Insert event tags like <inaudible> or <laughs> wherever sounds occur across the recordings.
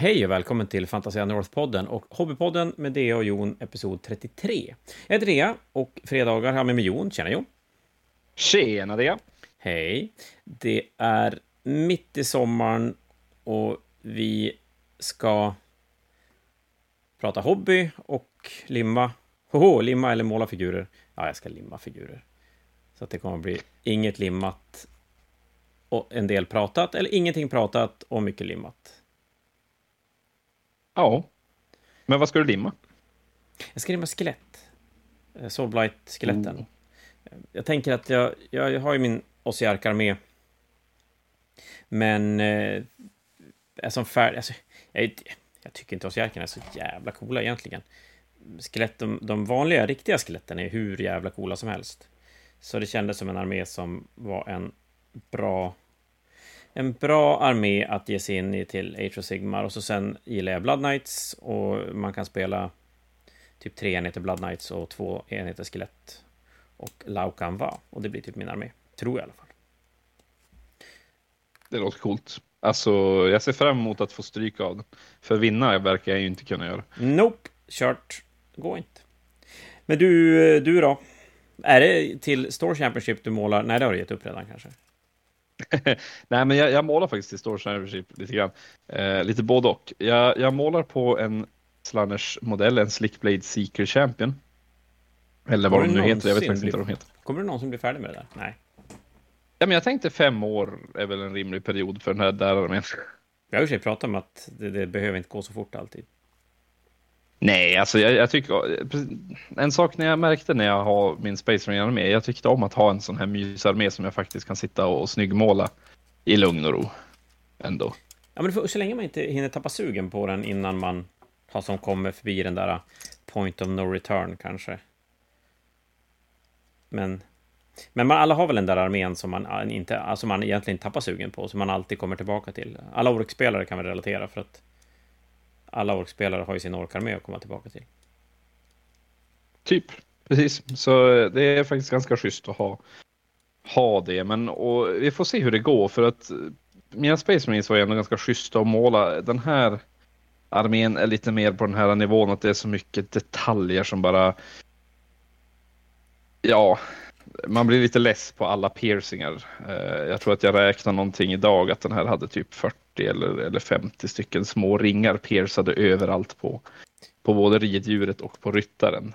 Hej och välkommen till Fantasia North-podden och Hobbypodden med Dea och Jon, episod 33. Jag heter Dea och fredagar har jag med mig Jon. Tjena Jon! Tjena Dea! Hej! Det är mitt i sommaren och vi ska prata hobby och limma. Hoho, limma eller måla figurer. Ja, jag ska limma figurer. Så det kommer att bli inget limmat och en del pratat, eller ingenting pratat och mycket limmat. Ja. Men vad ska du limma? Jag ska limma skelett. Eh, Soulblight-skeletten. Mm. Jag tänker att jag, jag har ju min Ossiark-armé. Men... Eh, är som färdig... Alltså, jag, jag, tycker inte Ossiarkerna är så jävla coola egentligen. Skelett, de, de vanliga, riktiga skeletten är hur jävla coola som helst. Så det kändes som en armé som var en bra en bra armé att ge sig in i till Age of Sigmar och så sen gillar jag Blood Knights och man kan spela typ tre enheter Blood Knights och två enheter Skelett och Laukan Va och det blir typ min armé, tror jag i alla fall. Det låter coolt. Alltså, jag ser fram emot att få stryk av den. För vinna verkar jag ju inte kunna göra. Nope, kört. Går inte. Men du, du då? Är det till Store Championship du målar? Nej, det har du gett upp redan kanske. <laughs> Nej, men jag, jag, målar faktiskt i Store Championship lite grann. Eh, lite både och. Jag, jag målar på en Slanners modell, en Slickblade Seeker Champion. Eller vad de nu heter, jag vet faktiskt inte vad de heter. Kommer du någonsin bli färdig med det där? Nej. Ja, men jag tänkte fem år är väl en rimlig period för den här där armén. Jag har ju pratat om att det, det behöver inte gå så fort alltid. Nej, alltså jag, jag, tycker en sak när jag märkte när jag har min Space Marine med, jag tyckte om att ha en sån här mysarmé som jag faktiskt kan sitta och, och snyggmåla i lugn och ro. Ändå. Ja, men för, så länge man inte hinner tappa sugen på den innan man har som kommer förbi den där äh, point of no return kanske. Men, men man, alla har väl den där armén som man, äh, inte, alltså man egentligen tappar sugen på, som man alltid kommer tillbaka till. Alla orkspelare kan väl relatera för att alla orkspelare har ju sin orkarmé att komma tillbaka till. Typ, precis. Så eh, det är faktiskt ganska schysst att ha, ha det. Men och vi får se hur det går för att eh, mina Space Marines var ju ändå ganska schyssta att måla. Den här armén är lite mer på den här nivån att det är så mycket detaljer som bara Ja, man blir lite less på alla piercingar. Eh, jag tror att jag räknar någonting idag att den här hade typ 40 eller, eller 50 stycken små ringar piercade överallt på, på både riddjuret och på ryttaren.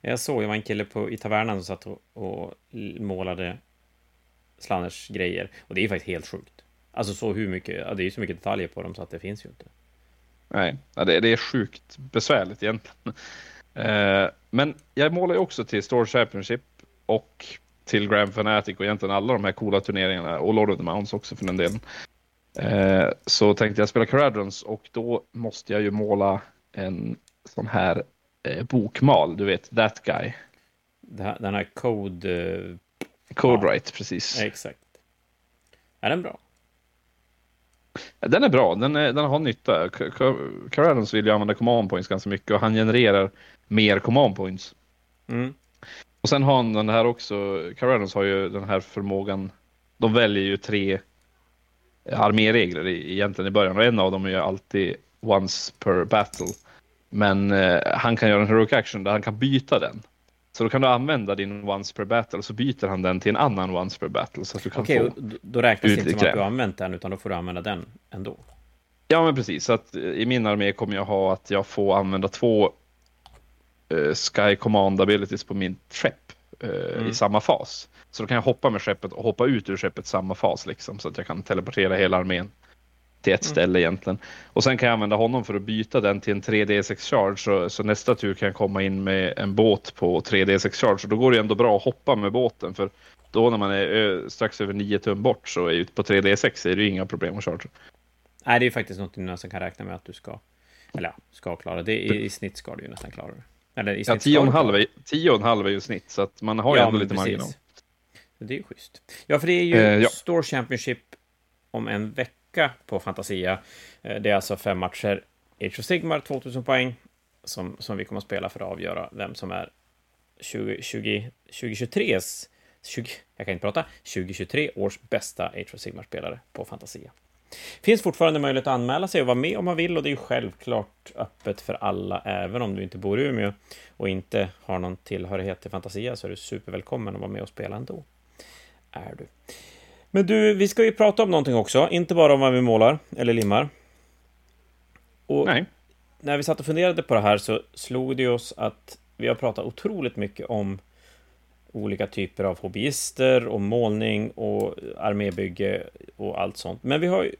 Jag såg, var en kille på, i tavernan som satt och, och målade Slanners grejer. Och det är ju faktiskt helt sjukt. Alltså så hur mycket, ja, det är ju så mycket detaljer på dem så att det finns ju inte. Nej, ja, det, det är sjukt besvärligt egentligen. <laughs> Eh, men jag målar ju också till Store Championship och till Grand Fanatic och egentligen alla de här coola turneringarna och Lord of the Mounts också för den delen. Eh, så tänkte jag spela Caradrons och då måste jag ju måla en sån här eh, bokmal, du vet, That Guy. Den här Code... Uh, code ja. Right, precis. Exakt. Är den bra? Den är bra, den, är, den har nytta. Caradrons vill ju använda command points ganska mycket och han genererar mer command points. Mm. Och sen har han den här också, Caradons har ju den här förmågan, de väljer ju tre arméregler egentligen i början och en av dem är ju alltid once per battle. Men eh, han kan göra en heroic action där han kan byta den. Så då kan du använda din once per battle och så byter han den till en annan once per battle. Så att du kan Okej, få då räknas det inte som att du har använt den utan då får du använda den ändå. Ja men precis, så att i min armé kommer jag ha att jag får använda två uh, Sky Command abilities på min skepp uh, mm. i samma fas. Så då kan jag hoppa med skeppet och hoppa ut ur skeppet samma fas liksom så att jag kan teleportera hela armén till ett mm. ställe egentligen. Och sen kan jag använda honom för att byta den till en 3D6 charge så, så, nästa tur kan jag komma in med en båt på 3D6 charge och då går det ändå bra att hoppa med båten för då när man är strax över 9 tum bort så är på 3D6 är det ju inga problem att charge. Nej, det är ju faktiskt något du nästan kan räkna med att du ska, eller ja, ska klara. Det, i, I snitt ska du ju nästan klara det. Eller i snitt ja, 10,5 är, är ju snitt, så att man har ju ja, ändå lite marginal. Det är ju schysst. Ja, för det är ju eh, ja. Store Championship om en vecka på Fantasia. Eh, det är alltså fem matcher. Age of Sigmar, 2000 poäng, som, som vi kommer att spela för att avgöra vem som är 20, 20, 2023s 20, jag kan inte prata, 2023 års bästa Age of Sigmar-spelare på Fantasia. finns fortfarande möjlighet att anmäla sig och vara med om man vill och det är ju självklart öppet för alla, även om du inte bor i Umeå och inte har någon tillhörighet till Fantasia så är du supervälkommen att vara med och spela ändå. Är du. Men du, vi ska ju prata om någonting också, inte bara om vad vi målar eller limmar. Och Nej. när vi satt och funderade på det här så slog det oss att vi har pratat otroligt mycket om olika typer av hobbyister och målning och armébygge och allt sånt. Men vi har ju,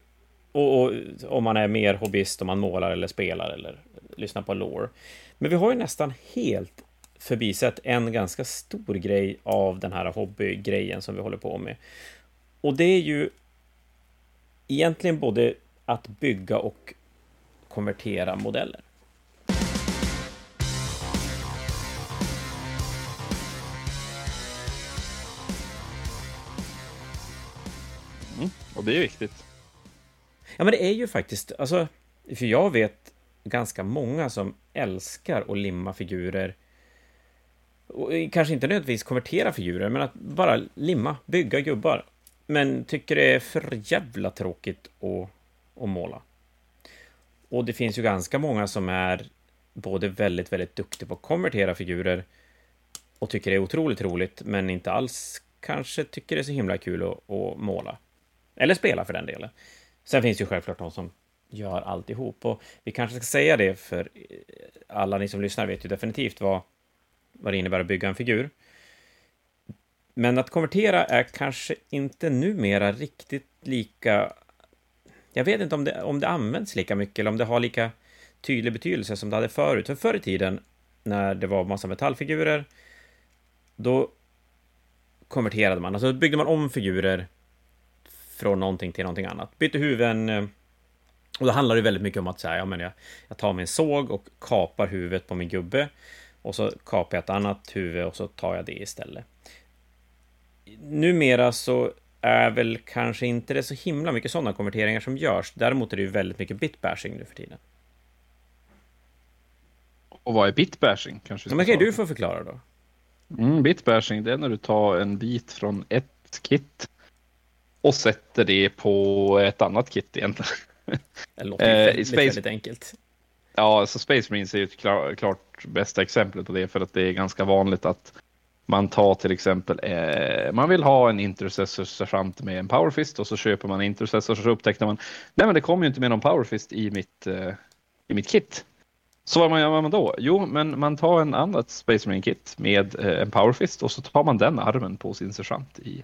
och, och om man är mer hobbyist, om man målar eller spelar eller lyssnar på lore. Men vi har ju nästan helt förbisett en ganska stor grej av den här hobbygrejen som vi håller på med. Och det är ju egentligen både att bygga och konvertera modeller. Mm. Och det är viktigt. Ja, men det är ju faktiskt, alltså, för jag vet ganska många som älskar att limma figurer. Och eh, kanske inte nödvändigtvis konvertera figurer, men att bara limma, bygga gubbar. Men tycker det är för jävla tråkigt att, att måla. Och det finns ju ganska många som är både väldigt, väldigt duktiga på att konvertera figurer och tycker det är otroligt roligt, men inte alls kanske tycker det är så himla kul att, att måla. Eller spela för den delen. Sen finns det ju självklart de som gör alltihop. Och vi kanske ska säga det, för eh, alla ni som lyssnar vet ju definitivt vad, vad det innebär att bygga en figur. Men att konvertera är kanske inte numera riktigt lika... Jag vet inte om det, om det används lika mycket eller om det har lika tydlig betydelse som det hade förut. För förr i tiden, när det var massa metallfigurer, då konverterade man. Alltså byggde man om figurer från någonting till någonting annat. Bytte huvuden. Eh, och då handlar det väldigt mycket om att säga, ja men jag, jag tar min såg och kapar huvudet på min gubbe. Och så kapar jag ett annat huvud och så tar jag det istället. Numera så är väl kanske inte det så himla mycket sådana konverteringar som görs. Däremot är det ju väldigt mycket bitbashing nu för tiden. Och vad är bitbashing? Kanske men kan du få förklara då? Mm, bitbashing, det är när du tar en bit från ett kit och sätter det på ett annat kit egentligen. Det låter eh, väldigt, väldigt enkelt. Ja, alltså Space Marines är ju ett klar, klart bästa exemplet på det för att det är ganska vanligt att man tar till exempel, eh, man vill ha en intercessor sergeant med en powerfist och så köper man intercessor så upptäcker man, nej men det kommer ju inte med någon powerfist i mitt, eh, i mitt kit. Så vad man gör man då? Jo, men man tar en annat Space Marine kit med eh, en powerfist och så tar man den armen på sin sergeant i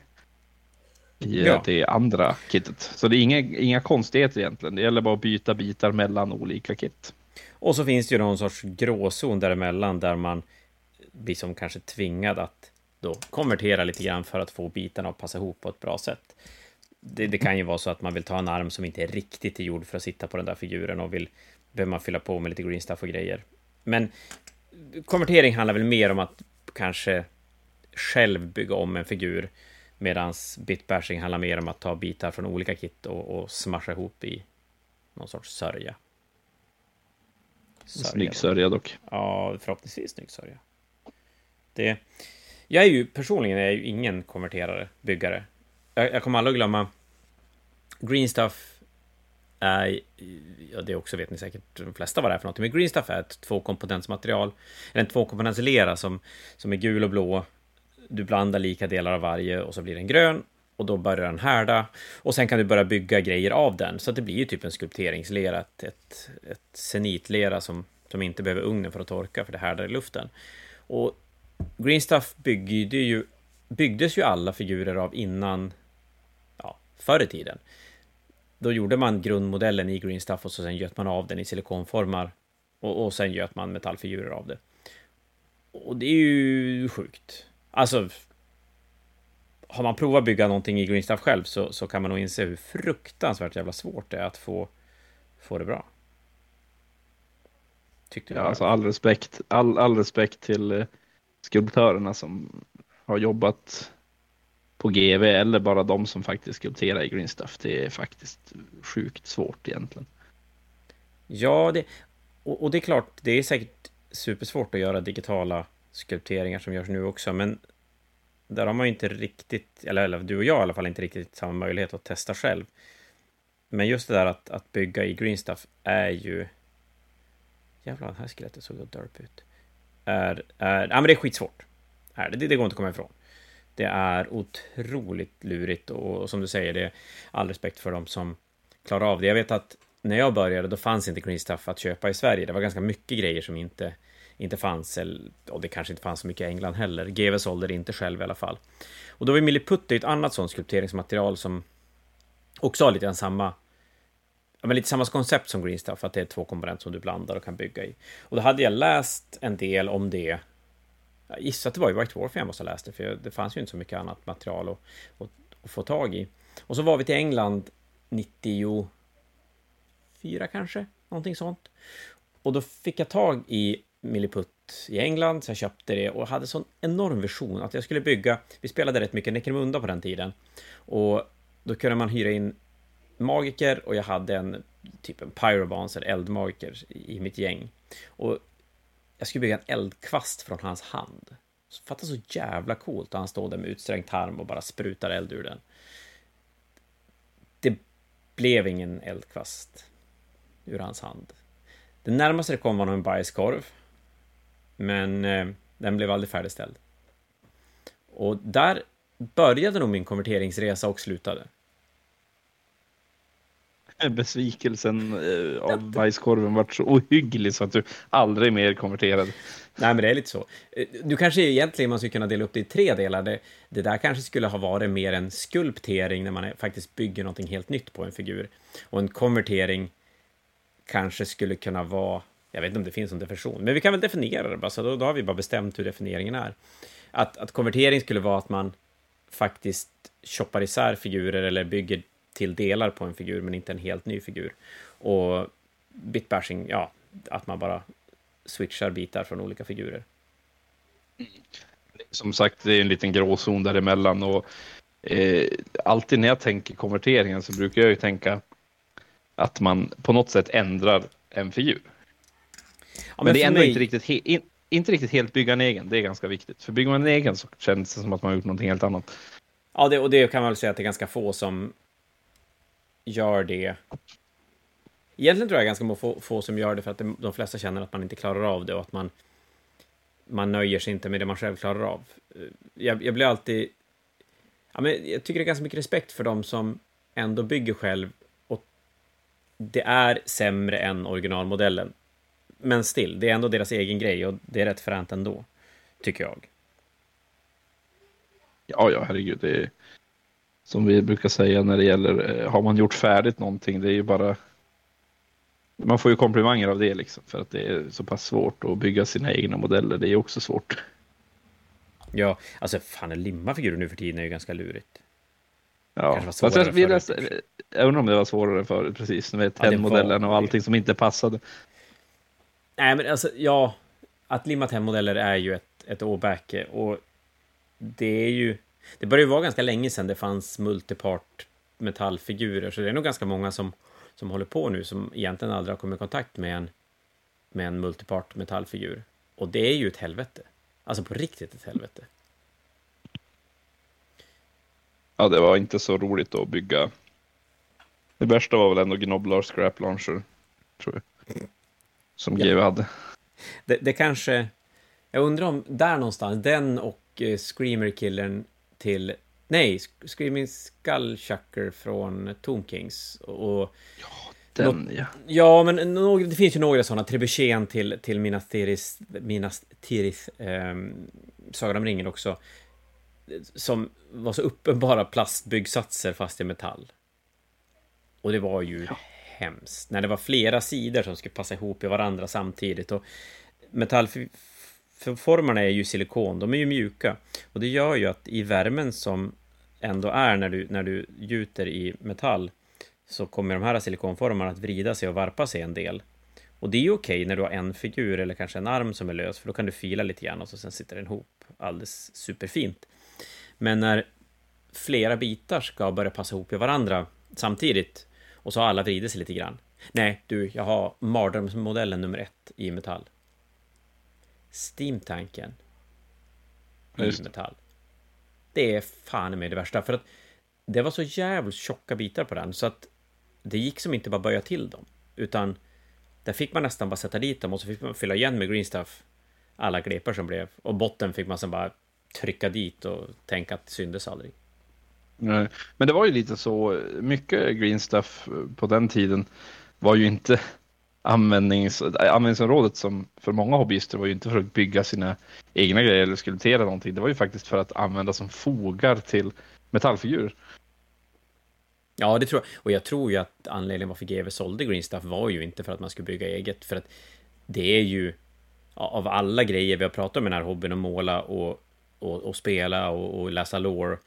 i ja. det andra kittet. Så det är inga, inga konstigheter egentligen. Det gäller bara att byta bitar mellan olika kit. Och så finns det ju någon sorts gråzon däremellan där man blir som kanske tvingad att då konvertera lite grann för att få bitarna att passa ihop på ett bra sätt. Det, det kan ju vara så att man vill ta en arm som inte är riktigt är gjord för att sitta på den där figuren och vill behöver man fylla på med lite green stuff och grejer. Men konvertering handlar väl mer om att kanske själv bygga om en figur Medan bitbashing handlar mer om att ta bitar från olika kit och, och smasha ihop i någon sorts sörja sörja snygg sörja dock. Ja, förhoppningsvis snygg sörja. Det... Jag är ju personligen är ju ingen konverterare, byggare. Jag, jag kommer aldrig glömma Green Stuff är, ja det också vet ni säkert de flesta vad det är för någonting, men Green Stuff är ett tvåkomponentsmaterial, eller en tvåkomponentslera som, som är gul och blå du blandar lika delar av varje och så blir den grön och då börjar den härda och sen kan du börja bygga grejer av den så att det blir ju typ en skulpteringslera, ett, ett, ett senitlera som, som inte behöver ugnen för att torka för det härdar i luften. Och Green Stuff byggde ju, byggdes ju alla figurer av innan, ja, förr i tiden. Då gjorde man grundmodellen i Green Stuff och så sen göt man av den i silikonformar och, och sen göt man metallfigurer av det. Och det är ju sjukt. Alltså, har man provat bygga någonting i Green Stuff själv så, så kan man nog inse hur fruktansvärt jävla svårt det är att få, få det bra. Tyckte ja, alltså all respekt, all, all respekt till eh, skulptörerna som har jobbat på GV eller bara de som faktiskt skulpterar i Green Stuff. Det är faktiskt sjukt svårt egentligen. Ja, det, och, och det är klart, det är säkert supersvårt att göra digitala skulpteringar som görs nu också, men där har man ju inte riktigt, eller, eller du och jag i alla fall, inte riktigt samma möjlighet att testa själv. Men just det där att, att bygga i green stuff är ju... Jävlar, det här skelettet såg så derp ut. Är, är, ja men det är skitsvårt. Är det, det går inte att komma ifrån. Det är otroligt lurigt och, och som du säger, det är all respekt för dem som klarar av det. Jag vet att när jag började, då fanns inte green stuff att köpa i Sverige. Det var ganska mycket grejer som inte, inte fanns, eller, och det kanske inte fanns så mycket i England heller. GW sålde det inte själv i alla fall. Och då var Milliputte ett annat sånt skulpteringsmaterial som också har lite grann samma ja, men lite samma koncept som Green Stuff, att det är två komponenter som du blandar och kan bygga i. Och då hade jag läst en del om det. Jag gissar att det var i White Warfare jag måste ha läst det, för det fanns ju inte så mycket annat material att, att, att få tag i. Och så var vi till England 94 kanske, någonting sånt. Och då fick jag tag i Milliputt i England, så jag köpte det och hade sån enorm vision att jag skulle bygga. Vi spelade rätt mycket Necromunda på den tiden och då kunde man hyra in magiker och jag hade en typ en pyrobans, eldmagiker i mitt gäng. Och jag skulle bygga en eldkvast från hans hand. Fatta så jävla coolt att han står där med utsträckt arm och bara sprutar eld ur den. Det blev ingen eldkvast ur hans hand. Det närmaste det kom var nog en bajskorv. Men eh, den blev aldrig färdigställd. Och där började nog min konverteringsresa och slutade. <laughs> Besvikelsen eh, av bajskorven vart så ohygglig så att du aldrig mer konverterade. Nej, men det är lite så. Eh, du kanske egentligen man skulle kunna dela upp det i tre delar. Det, det där kanske skulle ha varit mer en skulptering när man faktiskt bygger någonting helt nytt på en figur. Och en konvertering kanske skulle kunna vara, jag vet inte om det finns en definition, men vi kan väl definiera det bara, så då, då har vi bara bestämt hur definieringen är. Att, att konvertering skulle vara att man faktiskt choppar isär figurer eller bygger till delar på en figur, men inte en helt ny figur. Och bitbashing, ja, att man bara switchar bitar från olika figurer. Mm. Som sagt, det är en liten gråzon däremellan och eh, alltid när jag tänker konverteringen så brukar jag ju tänka att man på något sätt ändrar en figur. Men, men det är ändå mig... inte, riktigt in, inte riktigt helt bygga en egen, det är ganska viktigt. För bygger man en egen så känns det som att man har gjort någonting helt annat. Ja, det, och det kan man väl säga att det är ganska få som gör det. Egentligen tror jag ganska få, få som gör det för att de flesta känner att man inte klarar av det och att man man nöjer sig inte med det man själv klarar av. Jag, jag blir alltid... Ja, men jag tycker det är ganska mycket respekt för dem som ändå bygger själv och det är sämre än originalmodellen. Men still, det är ändå deras egen grej och det är rätt fränt ändå, tycker jag. Ja, ja, herregud. Det är, som vi brukar säga när det gäller, eh, har man gjort färdigt någonting, det är ju bara man får ju komplimanger av det liksom för att det är så pass svårt att bygga sina egna modeller. Det är också svårt. Ja, alltså fan en limma figurer nu för tiden är ju ganska lurigt. Ja, fast jag, vi läste, jag undrar om det var svårare förut, precis, med TED-modellen ja, och allting som inte passade. Nej, men alltså, ja, att limma modeller är ju ett, ett åbäke eh, och det är ju det börjar ju vara ganska länge sedan det fanns multipart metallfigurer, så det är nog ganska många som, som håller på nu som egentligen aldrig har kommit i kontakt med en, med en multipart metallfigur. Och det är ju ett helvete. Alltså på riktigt ett helvete. Ja, det var inte så roligt att bygga. Det värsta var väl ändå Gnoblar Scrap Launcher, tror jag. Som ja. GW hade. Det, det kanske... Jag undrar om där någonstans, den och eh, Screamer-killen till... Nej, Screaming Skullchucker från Tomb Kings. Och, ja, den ja. Ja, men några, det finns ju några sådana. Trebuchet till, till Minas Tirith, Minas Tirith eh, Sagan om ringen också. Som var så uppenbara plastbyggsatser fast i metall. Och det var ju ja hemskt. När det var flera sidor som skulle passa ihop i varandra samtidigt. Och metallformarna är ju silikon, de är ju mjuka. Och det gör ju att i värmen som ändå är när du, när du gjuter i metall så kommer de här silikonformarna att vrida sig och varpa sig en del. Och det är ju okej när du har en figur eller kanske en arm som är lös, för då kan du fila lite grann och så sen sitter den ihop alldeles superfint. Men när flera bitar ska börja passa ihop i varandra samtidigt och så har alla vridit sig lite grann. Nej, du, jag har mardrömsmodellen nummer ett i metall. Steamtanken i metall. Det är fan med det värsta, för att det var så jävligt tjocka bitar på den, så att det gick som inte bara böja till dem. Utan där fick man nästan bara sätta dit dem och så fick man fylla igen med green stuff. Alla glepar som blev. Och botten fick man sen bara trycka dit och tänka att det syndes aldrig. Nej. Men det var ju lite så, mycket green stuff på den tiden var ju inte användnings, användningsområdet som för många hobbyister var ju inte för att bygga sina egna grejer eller skulptera någonting. Det var ju faktiskt för att använda som fogar till metallfigurer. Ja, det tror jag. Och jag tror ju att anledningen varför GW sålde Green Stuff var ju inte för att man skulle bygga eget. För att det är ju av alla grejer vi har pratat om i den här hobbyn, att måla och, och, och spela och, och, läsa lore,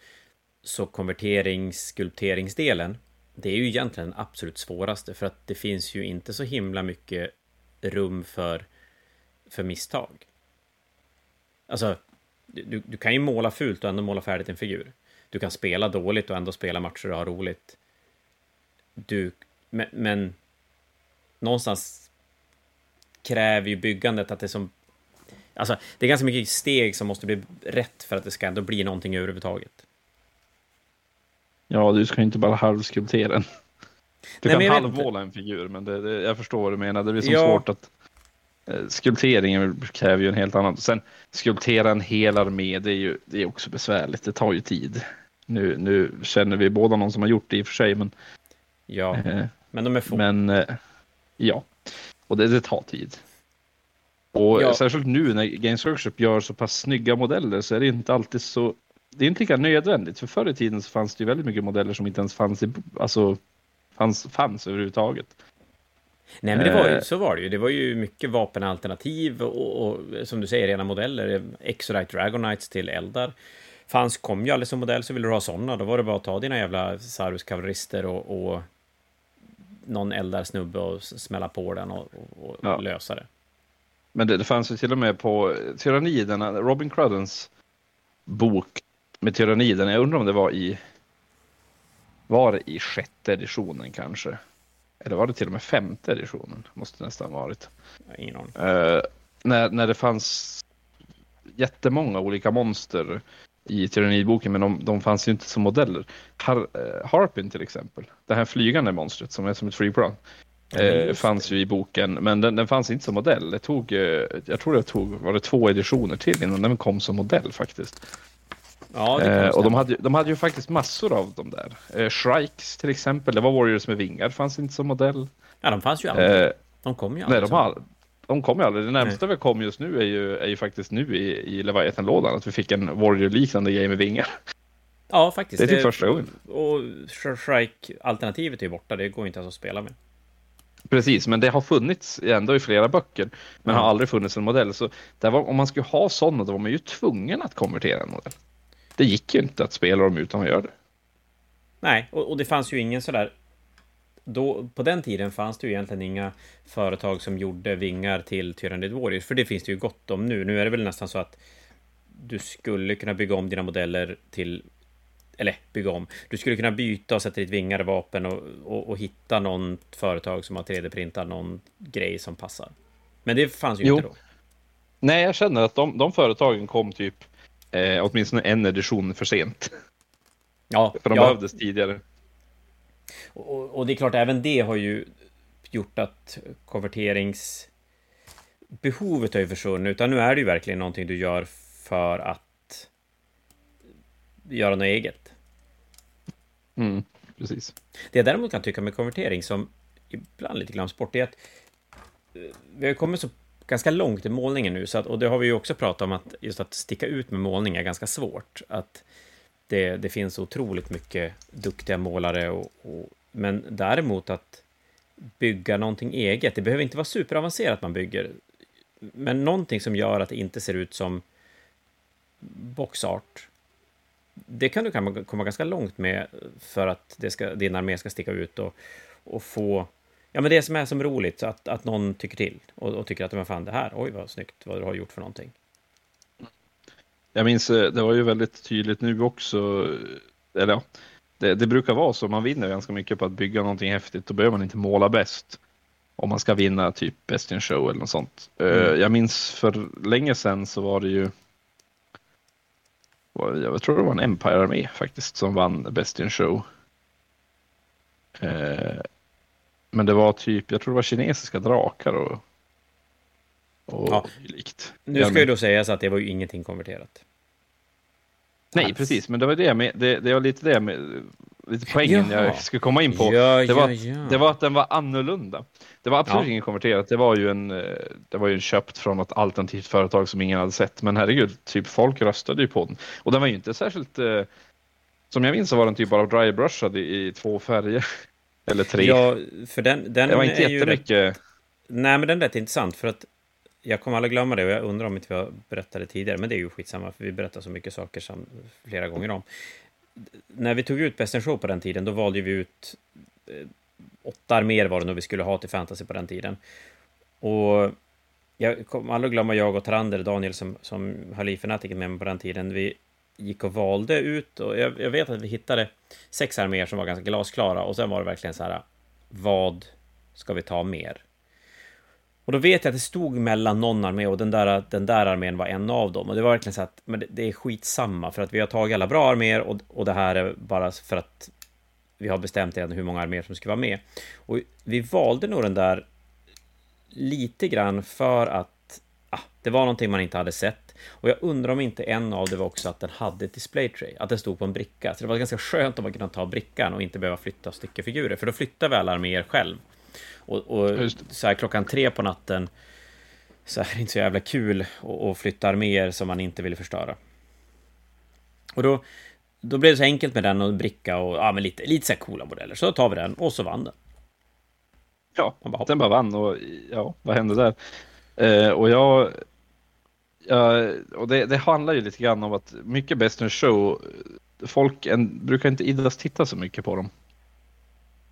så konverterings, skulpteringsdelen, det är ju egentligen den absolut svåraste. För att det finns ju inte så himla mycket rum för, för misstag. Alltså, du, du kan ju måla fult och ändå måla färdigt en figur. Du kan spela dåligt och ändå spela matcher och ha roligt. Du, men, men någonstans kräver ju byggandet att det som... Alltså, det är ganska mycket steg som måste bli rätt för att det ska ändå bli någonting överhuvudtaget. Ja, du ska inte bara halvskulptera den. Du Nej, kan halvmåla en figur, men det, det, jag förstår vad du menar. Det blir så ja. svårt att... Eh, skulpteringen kräver ju en helt annan. Sen skulptera en hel armé, det är ju det är också besvärligt. Det tar ju tid. Nu, nu känner vi båda någon som har gjort det i och för sig, men... Ja, eh, men de är få. Men, eh, ja. Och det, det tar tid. Och ja. särskilt nu när Games Workshop gör så pass snygga modeller så är det inte alltid så... Det är inte lika nödvändigt, för förr i tiden så fanns det ju väldigt mycket modeller som inte ens fanns i... Alltså, fanns, fanns överhuvudtaget. Nej, men det var ju, eh. så var det ju. Det var ju mycket vapenalternativ och, och som du säger, rena modeller. Exodite Dragonites till eldar fanns, kom ju aldrig som modell, så ville du ha sådana, då var det bara att ta dina jävla Sarus kavallerister och, och någon eldar snubbe och smälla på den och, och ja. lösa det. Men det, det fanns ju till och med på Tyranniderna, Robin Cruddens bok med Tyranniderna, jag undrar om det var i var det i sjätte editionen kanske? Eller var det till och med femte editionen? Måste nästan varit. Ingen aning. Uh, när, när det fanns jättemånga olika monster i Tyrannidboken, men de, de fanns ju inte som modeller. Har, uh, Harpin till exempel, det här flygande monstret som är som ett flygplan, uh, fanns ju i boken, men den, den, fanns inte som modell. Det tog, jag tror det tog, var det två editioner till innan den kom som modell faktiskt. Ja, eh, och de hade, de hade ju faktiskt massor av dem där. Eh, Shrikes till exempel, det var Warriors med vingar, fanns inte som modell. Ja, de fanns ju aldrig. Eh, de kom ju aldrig. Nej, de, har, de kom ju aldrig. Det närmaste vi kom just nu är ju, är ju faktiskt nu i, i Leviathan-lådan, att vi fick en Warrior-liknande grej med vingar. Ja, faktiskt. Det är typ första gången. Och Shrike-alternativet är ju borta, det går inte ens att spela med. Precis, men det har funnits ändå i flera böcker, men mm. har aldrig funnits en modell. Så var, om man skulle ha sådana, då var man ju tvungen att konvertera en modell det gick ju inte att spela dem utan att göra det. Nej, och, och det fanns ju ingen sådär... Då, på den tiden fanns det ju egentligen inga företag som gjorde vingar till Tyrannid Warriors, för det finns det ju gott om nu. Nu är det väl nästan så att du skulle kunna bygga om dina modeller till eller bygga om. Du skulle kunna byta och sätta ditt vingar i vapen och, och, och, hitta någon företag som har 3D-printat någon grej som passar. Men det fanns ju jo. inte då. Nej, jag känner att de, de företagen kom typ eh, åtminstone en edition för sent. Ja, <laughs> för de ja. behövdes tidigare. Och, och, det är klart, även det har ju gjort att konverteringsbehovet har ju försvunnit, utan nu är det ju verkligen någonting du gör för att göra något eget. Mm, precis. Det jag däremot kan tycka med konvertering som ibland lite glöms bort är att eh, vi har kommit så ganska långt i målningen nu, så att, och det har vi ju också pratat om att just att sticka ut med målning är ganska svårt. Att det, det finns otroligt mycket duktiga målare, och, och, men däremot att bygga någonting eget, det behöver inte vara superavancerat man bygger, men någonting som gör att det inte ser ut som boxart. Det kan du komma ganska långt med för att det ska, din armé ska sticka ut och, och få Ja, men det som är som roligt, att, att någon tycker till och, och tycker att men fan det här, oj vad snyggt vad du har gjort för någonting. Jag minns, eh, det var ju väldigt tydligt nu också, eller ja, det, det, brukar vara så, man vinner ganska mycket på att bygga någonting häftigt, då behöver man inte måla bäst. Om man ska vinna typ Best in Show eller något sånt. Eh, mm. Jag minns för länge sedan så var det ju, jag tror det var en Empire-armé faktiskt som vann Best in Show. Men det var typ, jag tror det var kinesiska drakar och, och Ja. likt. Nu ska ju då sägas att det var ju ingenting konverterat. Nej, alls. precis, men det var det med, det, det var lite det med, lite poängen Jaha. jag skulle komma in på. Ja, det, var, ja, ja. det var att den var annorlunda. Det var absolut Ja. inget konverterat, det var ju en, eh, det var ju en köpt från något alternativt företag som ingen hade sett. Men herregud, typ folk röstade ju på den. Och den var ju inte särskilt, eh, som jag minns så var den typ bara drybrushad i, i två färger. Eller tre. Ja, för den, den det var inte är ju rätt, jättemycket. Nej, men den är rätt intressant för att jag kommer aldrig glömma det och jag undrar om inte vi har berättat det tidigare, men det är ju skitsamma för vi berättar så mycket saker som flera gånger om. När vi tog ut Best in Show på den tiden, då valde vi ut eh, åtta arméer var det nog vi skulle ha till fantasy på den tiden. Och jag kommer aldrig glömma jag och Trander, Daniel som, som höll i fanatiken med mig på den tiden. Vi gick och valde ut och jag, jag vet att vi hittade sex arméer som var ganska glasklara och sen var det verkligen så här, vad ska vi ta mer? Och då vet jag att det stod mellan någon armé och den där, den där armén var en av dem. Och det var verkligen så att men det, det är skitsamma för att vi har tagit alla bra arméer och, och det här är bara för att vi har bestämt redan hur många arméer som ska vara med. Och vi valde nog den där lite grann för att ah, det var någonting man inte hade sett. Och jag undrar om inte en av det var också att den hade ett display tray, att den stod på en bricka. Så det var ganska skönt om man kunde ta brickan och inte behöva flytta styckefigurer, för då flyttar alla arméer själv. Och, och så här klockan tre på natten så är det inte så jävla kul att, flytta arméer som man inte vill förstöra. Och då, då blev det så enkelt med den och bricka och ja, men lite, lite så här coola modeller. Så då tar vi den och så vann den. Ja, bara den bara vann och ja, vad hände där? Eh, och jag, ja, och det, det handlar ju lite grann om att mycket Best in Show, folk en, brukar inte iddas titta så mycket på dem.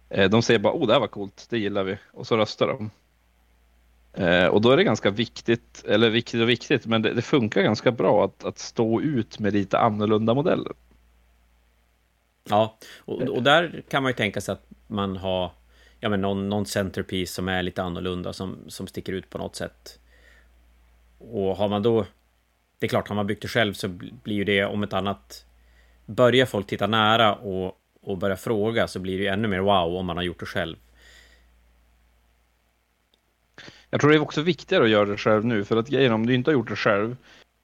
Eh, de säger bara, oh det här var coolt, det gillar vi, och så röstar de. Eh, och då är det ganska viktigt, eller viktigt och viktigt, men det, det funkar ganska bra att, att stå ut med lite annorlunda modeller. Ja, och, och där kan man ju tänka sig att man har ja, men någon, någon centerpiece som är lite annorlunda, som, som sticker ut på något sätt. Och har man då... Det är klart, har man byggt det själv så bl- blir ju det om ett annat... Börjar folk titta nära och, och börja fråga så blir det ju ännu mer wow om man har gjort det själv. Jag tror det är också viktigare att göra det själv nu, för att grejen om du inte har gjort det själv,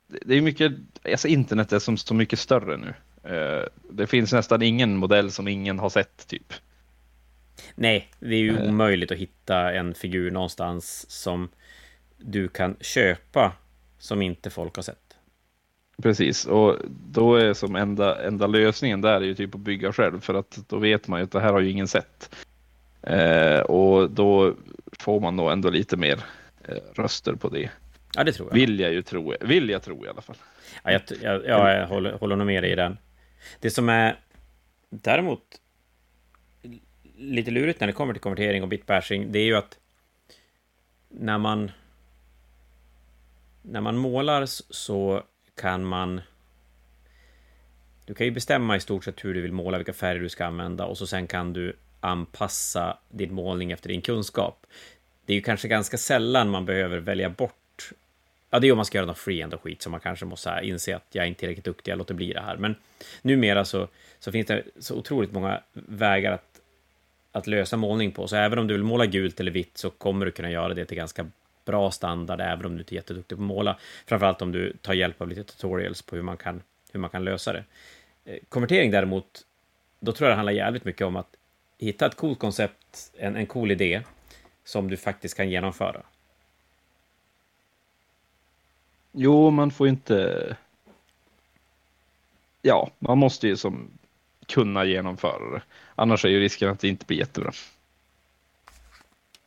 det det är mycket, alltså internet är som så mycket större nu. Eh, Det finns nästan ingen modell som ingen har sett typ. Nej, det är ju Eh. omöjligt att hitta en figur någonstans som du kan köpa som inte folk har sett. Precis, och då är som enda, enda lösningen där är ju typ att bygga själv, för att då vet man ju att det här har ju ingen sett. Eh, och då får man nog ändå lite mer eh, röster på det. Ja, det tror jag. Vill jag ju tro, vill jag tro i alla fall. Ja, jag, jag, ja, jag håller, håller nog med dig i den. Det som är däremot lite lurigt när det kommer till konvertering och bitbashing, det är ju att när man när man målar så kan man du kan ju bestämma i stort sett hur du vill måla, vilka färger du ska använda och så sen kan du anpassa din målning efter din kunskap. Det är ju kanske ganska sällan man behöver välja bort Ja, det är om man ska göra något freehand och skit som man kanske måste inse att jag är inte tillräckligt duktig, jag låter bli det här. Men numera så, så finns det så otroligt många vägar att, att lösa målning på. Så även om du vill måla gult eller vitt så kommer du kunna göra det till ganska bra standard, även om du inte är jätteduktig på att måla. Framförallt om du tar hjälp av lite tutorials på hur man kan, hur man kan lösa det. Eh, Konvertering däremot, då tror jag det handlar jävligt mycket om att hitta ett coolt koncept, en, en cool idé, som du faktiskt kan genomföra. Jo, man får inte... Ja, man måste ju som kunna genomföra det. Annars är ju risken att det inte blir jättebra.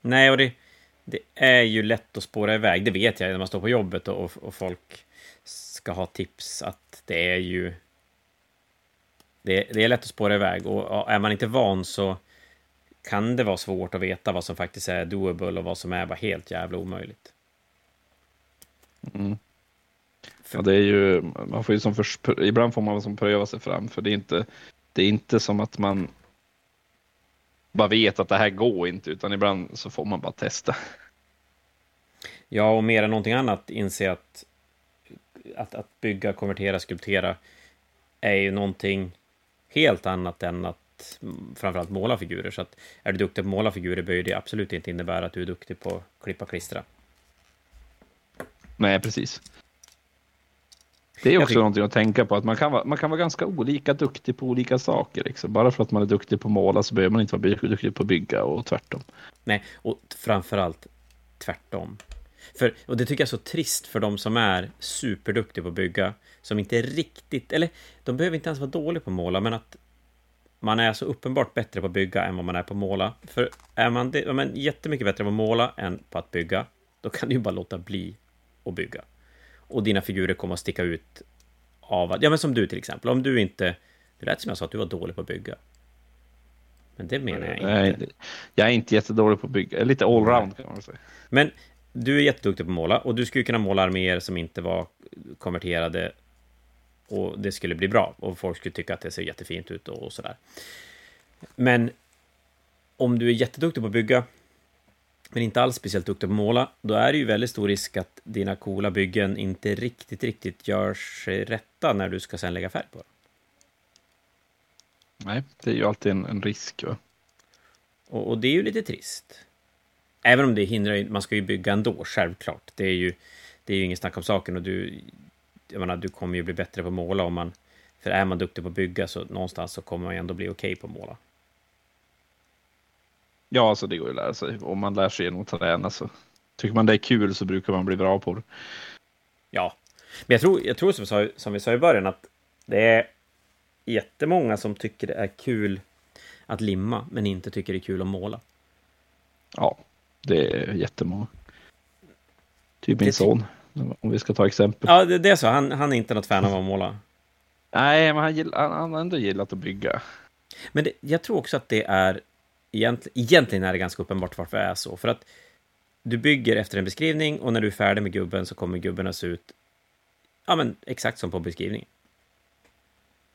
Nej, och det, det är ju lätt att spåra iväg. Det vet jag när man står på jobbet och, och, folk ska ha tips att det är ju... Det, det är lätt att spåra iväg och är man inte van så kan det vara svårt att veta vad som faktiskt är doable och vad som är bara helt jävla omöjligt. Mm. Ja, det är ju, man får ju som förs- ibland får man som pröva sig fram, för det är inte, det är inte som att man bara vet att det här går inte, utan ibland så får man bara testa. Ja, och mer än någonting annat inse att, att, att bygga, konvertera, skulptera är ju någonting helt annat än att framförallt måla figurer. Så att är du duktig på att måla figurer behöver det absolut inte innebära att du är duktig på att klippa och klistra. Nej, precis. Det är också någonting att tänka på, att man kan, vara, man kan vara ganska olika duktig på olika saker. Liksom. Bara för att man är duktig på att måla så behöver man inte vara duktig på att bygga och tvärtom. Nej, och framförallt tvärtom. För, och det tycker jag är så trist för de som är superduktiga på att bygga, som inte är riktigt, eller de behöver inte ens vara dåliga på att måla, men att man är så uppenbart bättre på att bygga än vad man är på att måla. För är man, det, är man jättemycket bättre på att måla än på att bygga, då kan du ju bara låta bli att bygga. Och dina figurer kommer att sticka ut av att, ja men som du till exempel, om du inte, det lät som jag sa att du var dålig på att bygga. Men det menar jag inte. Jag är inte jättedålig på att bygga, jag är lite allround kan man säga. Men du är jätteduktig på att måla och du skulle kunna måla arméer som inte var konverterade och det skulle bli bra och folk skulle tycka att det ser jättefint ut och, sådär. Men om du är jätteduktig på att bygga men inte alls speciellt duktig på att måla, då är det ju väldigt stor risk att dina coola byggen inte riktigt, riktigt gör sig rätta när du ska sen lägga färg på dem. Nej, det är ju alltid en, en risk. Va? Och, och, det är ju lite trist. Även om det hindrar man ska ju bygga ändå, självklart. Det är ju, det är ju ingen snack om saken och du, jag menar, du kommer ju bli bättre på att måla om man, för är man duktig på att bygga så någonstans så kommer man ju ändå bli okej okay på att måla. Ja, alltså det går ju att lära sig. Om man lär sig genom att träna så tycker man det är kul så brukar man bli bra på det. Ja, men jag tror, jag tror som, vi sa, som vi sa i början att det är jättemånga som tycker det är kul att limma, men inte tycker det är kul att måla. Ja, det är jättemånga. Typ min son, om vi ska ta exempel. Ja, det, det är så. Han, han är inte något fan av att måla. Nej, men han, gillar, han, har ändå gillat att bygga. Men det, jag tror också att det är... Egentligen, egentligen är det ganska uppenbart varför det är så. För att du bygger efter en beskrivning och när du är färdig med gubben så kommer gubben att se ut ja, men exakt som på beskrivningen.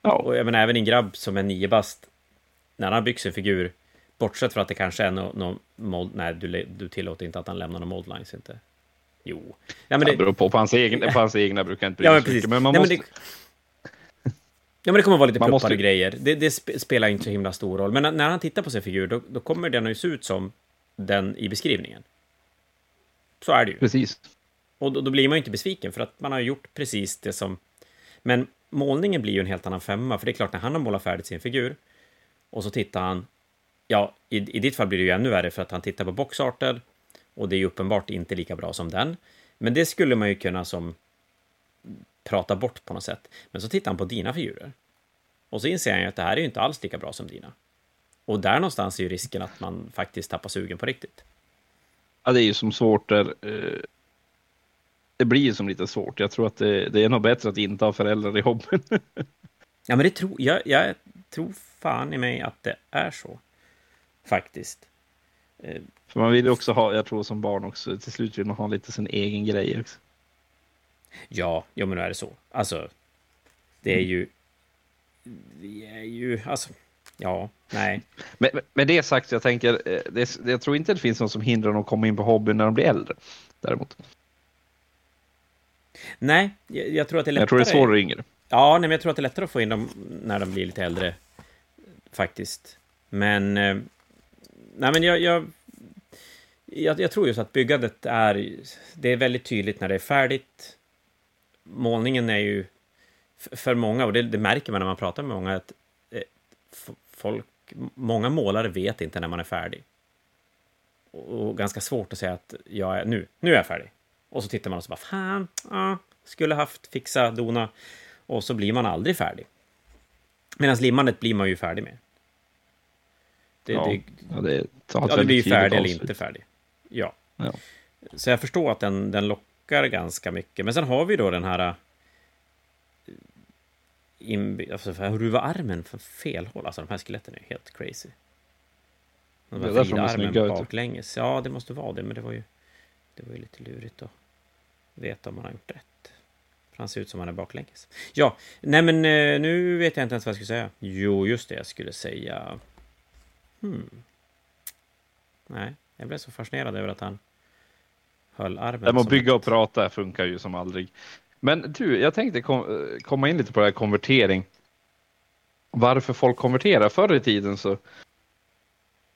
Ja. Och jag menar, även en grabb som är nio bast, när han bygger sin figur, bortsett från att det kanske är någon no mold, nej, du, du tillåter inte att han lämnar några moldlines, inte? Jo. Ja, men det, det beror på, på hans, egen, på hans egna brukar inte bry ja, men precis. Men man nej, måste... Men det... Ja, men det kommer vara lite pluppar måste... och grejer. Det, det, spelar inte så himla stor roll. Men när han tittar på sin figur, då, då kommer den att se ut som den i beskrivningen. Så är det ju. Precis. Och då, då, blir man ju inte besviken, för att man har gjort precis det som... Men målningen blir ju en helt annan femma, för det är klart, när han har målat färdigt sin figur, och så tittar han... Ja, i, i ditt fall blir det ju ännu värre, för att han tittar på boxarter, och det är ju uppenbart inte lika bra som den. Men det skulle man ju kunna som prata bort på något sätt. Men så tittar han på dina figurer. Och så inser han ju att det här är ju inte alls lika bra som dina. Och där någonstans är ju risken att man faktiskt tappar sugen på riktigt. Ja, det är ju som svårt där. Eh, det blir ju som lite svårt. Jag tror att det, det är nog bättre att inte ha föräldrar i hobbyn. ja, men det tror jag. Jag tror fan i mig att det är så. Faktiskt. Eh, För man vill ju också ha, jag tror som barn också, till slut vill man ha lite sin egen grej också. Ja, jo men nu är det så. Alltså, det är ju... Det är ju, alltså... Ja, nej. Men med det sagt, jag tänker, eh, det, jag tror inte det finns någon som hindrar dem att komma in på hobbyn när de blir äldre. Däremot. Nej, jag, jag tror att det är lättare. Jag tror det är svårare yngre. Ja, nej, men jag tror att det är lättare att få in dem när de blir lite äldre. Faktiskt. Men... Eh, nej, men jag, jag, jag, jag tror just att byggandet är... Det är väldigt tydligt när det är färdigt. Målningen är ju för många, och det, det märker man när man pratar med många, att eh, folk, många målare vet inte när man är färdig. Och, och ganska svårt att säga att jag är, nu, nu är jag färdig. Och så tittar man och så bara, fan, ja, skulle haft, fixa, dona. Och så blir man aldrig färdig. Medan limmandet blir man ju färdig med. Det, ja, det, ja, det, ja, det blir ju färdig eller inte färdig. Ja. ja. Så jag förstår att den, den lockar ganska mycket. Men sen har vi då den här... In, alltså, ruva armen för fel håll. Alltså de här skeletten är helt crazy. De här vrida armen baklänges. Ja, det måste vara det, men det var ju... Det var ju lite lurigt att veta om man har gjort rätt. För han ser ut som han är baklänges. Ja, nej men eh, nu vet jag inte ens vad jag skulle säga. Jo, just det, jag skulle säga... Hmm. Nej, jag blev så fascinerad över att han höll armen. Det med att bygga och prata funkar ju som aldrig. Men du, jag tänkte kom, komma in lite på det här konvertering. varför folk konverterar. Förr i tiden så,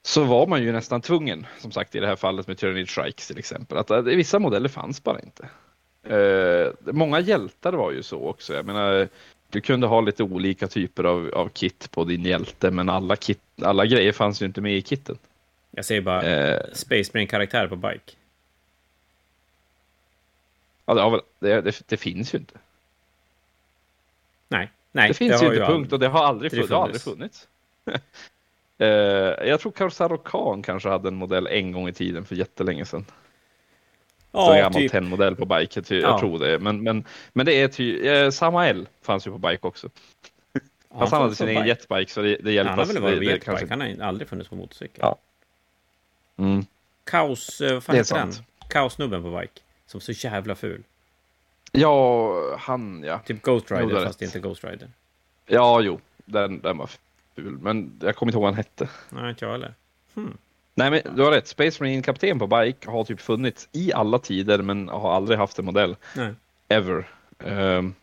så var man ju nästan tvungen, som sagt i det här fallet med Tyranid Strikes till exempel, att äh, vissa modeller fanns bara inte. Uh, många hjältar var ju så också. Jag menar, du kunde ha lite olika typer av, av kit på din hjälte, men alla, kit, alla grejer fanns ju inte med i kitten. Jag säger bara uh, Space Marine-karaktär på bike. Ja, det, det, det, finns ju inte. Nej, nej. Det finns det ju inte, punkt. Och det har aldrig, funnits. Har aldrig funnits. uh, <laughs> jag tror Karsaro Khan kanske hade en modell en gång i tiden för jättelänge sedan. Ja, en gammal typ. 10-modell på bike, jag ja. tror det. Men, men, men det är ty, eh, samma L fanns ju på bike också. Ja, Fast han hade sin egen jetbike så det, det hjälper. Han har väl varit på jetbike, kanske... han har aldrig funnits på motorcykel. Ja. Mm. Kaos, eh, vad fan heter den? Kaosnubben på bike. Som så jävla ful. Ja, han ja. Typ Ghost Rider jo, fast inte Ghost Rider. Ja, jo, den, den var ful. Men jag kommer inte ihåg vad han hette. Nej, inte jag heller. Hmm. Nej, men du har rätt. Space Marine kapten på bike har typ funnits i alla tider, men har aldrig haft en modell. Nej. Ever. Um,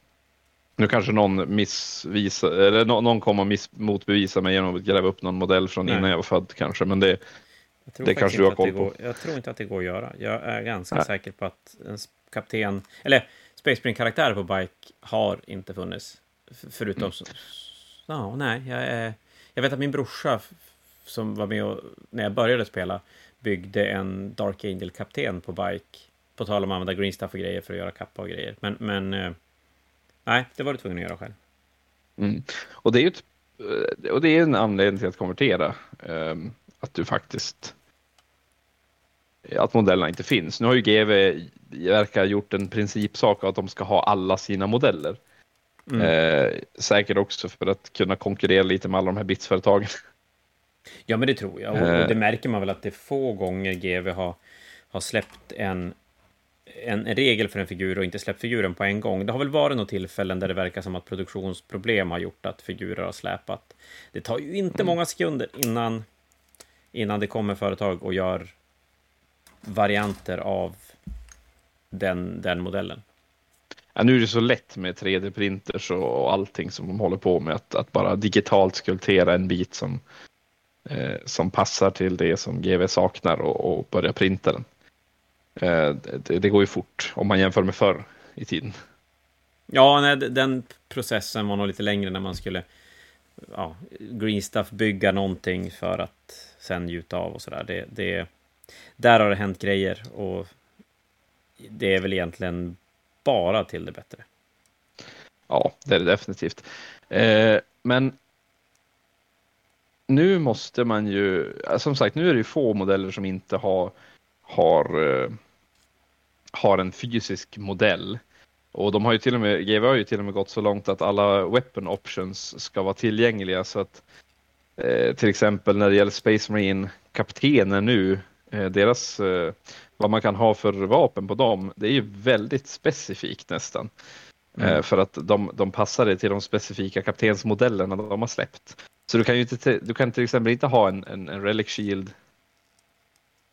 nu kanske någon missvisar, eller någon kommer miss, motbevisa mig genom att gräva upp någon modell från Nej. innan jag var född kanske, men det, det kanske du har koll på. jag tror inte att det går att göra. Jag är ganska Nej. säker på att en kapten, eller Space Marine-karaktärer på bike har inte funnits. Förutom... Mm. Ja, nej, jag, är, jag vet att min brorsa som var med och, när jag började spela, byggde en Dark Angel-kapten på bike. På tal om att använda green stuff och grejer för att göra kappa och grejer. Men, men eh, nej, det var du tvungen att göra själv. Mm. Och det är ju ett, eh, och det är en anledning till att konvertera. Um, att du faktiskt att modellerna inte finns. Nu har ju GV verkar gjort en principsak att de ska ha alla sina modeller. Mm. Eh, säkert också för att kunna konkurrera lite med alla de här bitsföretagen. <laughs> Ja, men det tror jag. Och, och det eh. märker man väl att det är få gånger GV har, har släppt en, en regel för en figur och inte släppt figuren på en gång. Det har väl varit några tillfällen där det verkar som att produktionsproblem har gjort att figurer har släpat. Det tar ju inte mm. många sekunder innan, innan det kommer företag och gör varianter av den, den modellen. Ja, nu är det så lätt med 3D-printers och allting som de håller på med. Att, att bara digitalt skulptera en bit som eh, som passar till det som GV saknar och, och börja printa den. Eh, det, det, går ju fort om man jämför med förr i tiden. Ja, nej, den processen var nog lite längre när man skulle ja, green stuff bygga någonting för att sen njuta av och sådär. Det, det, där har det hänt grejer och det är väl egentligen bara till det bättre. Ja, det är det definitivt. Eh, men nu måste man ju, eh, som sagt, nu är det ju få modeller som inte har, har, eh, har en fysisk modell. Och de har ju till och med, GW har ju till och med gått så långt att alla weapon options ska vara tillgängliga så att eh, till exempel när det gäller Space Marine kaptener nu, deras, vad man kan ha för vapen på dem, det är ju väldigt specifikt nästan. Mm. För att de, de passar till de specifika kaptensmodellerna de har släppt. Så du kan ju inte, du kan till exempel inte ha en, en, en Relic Shield.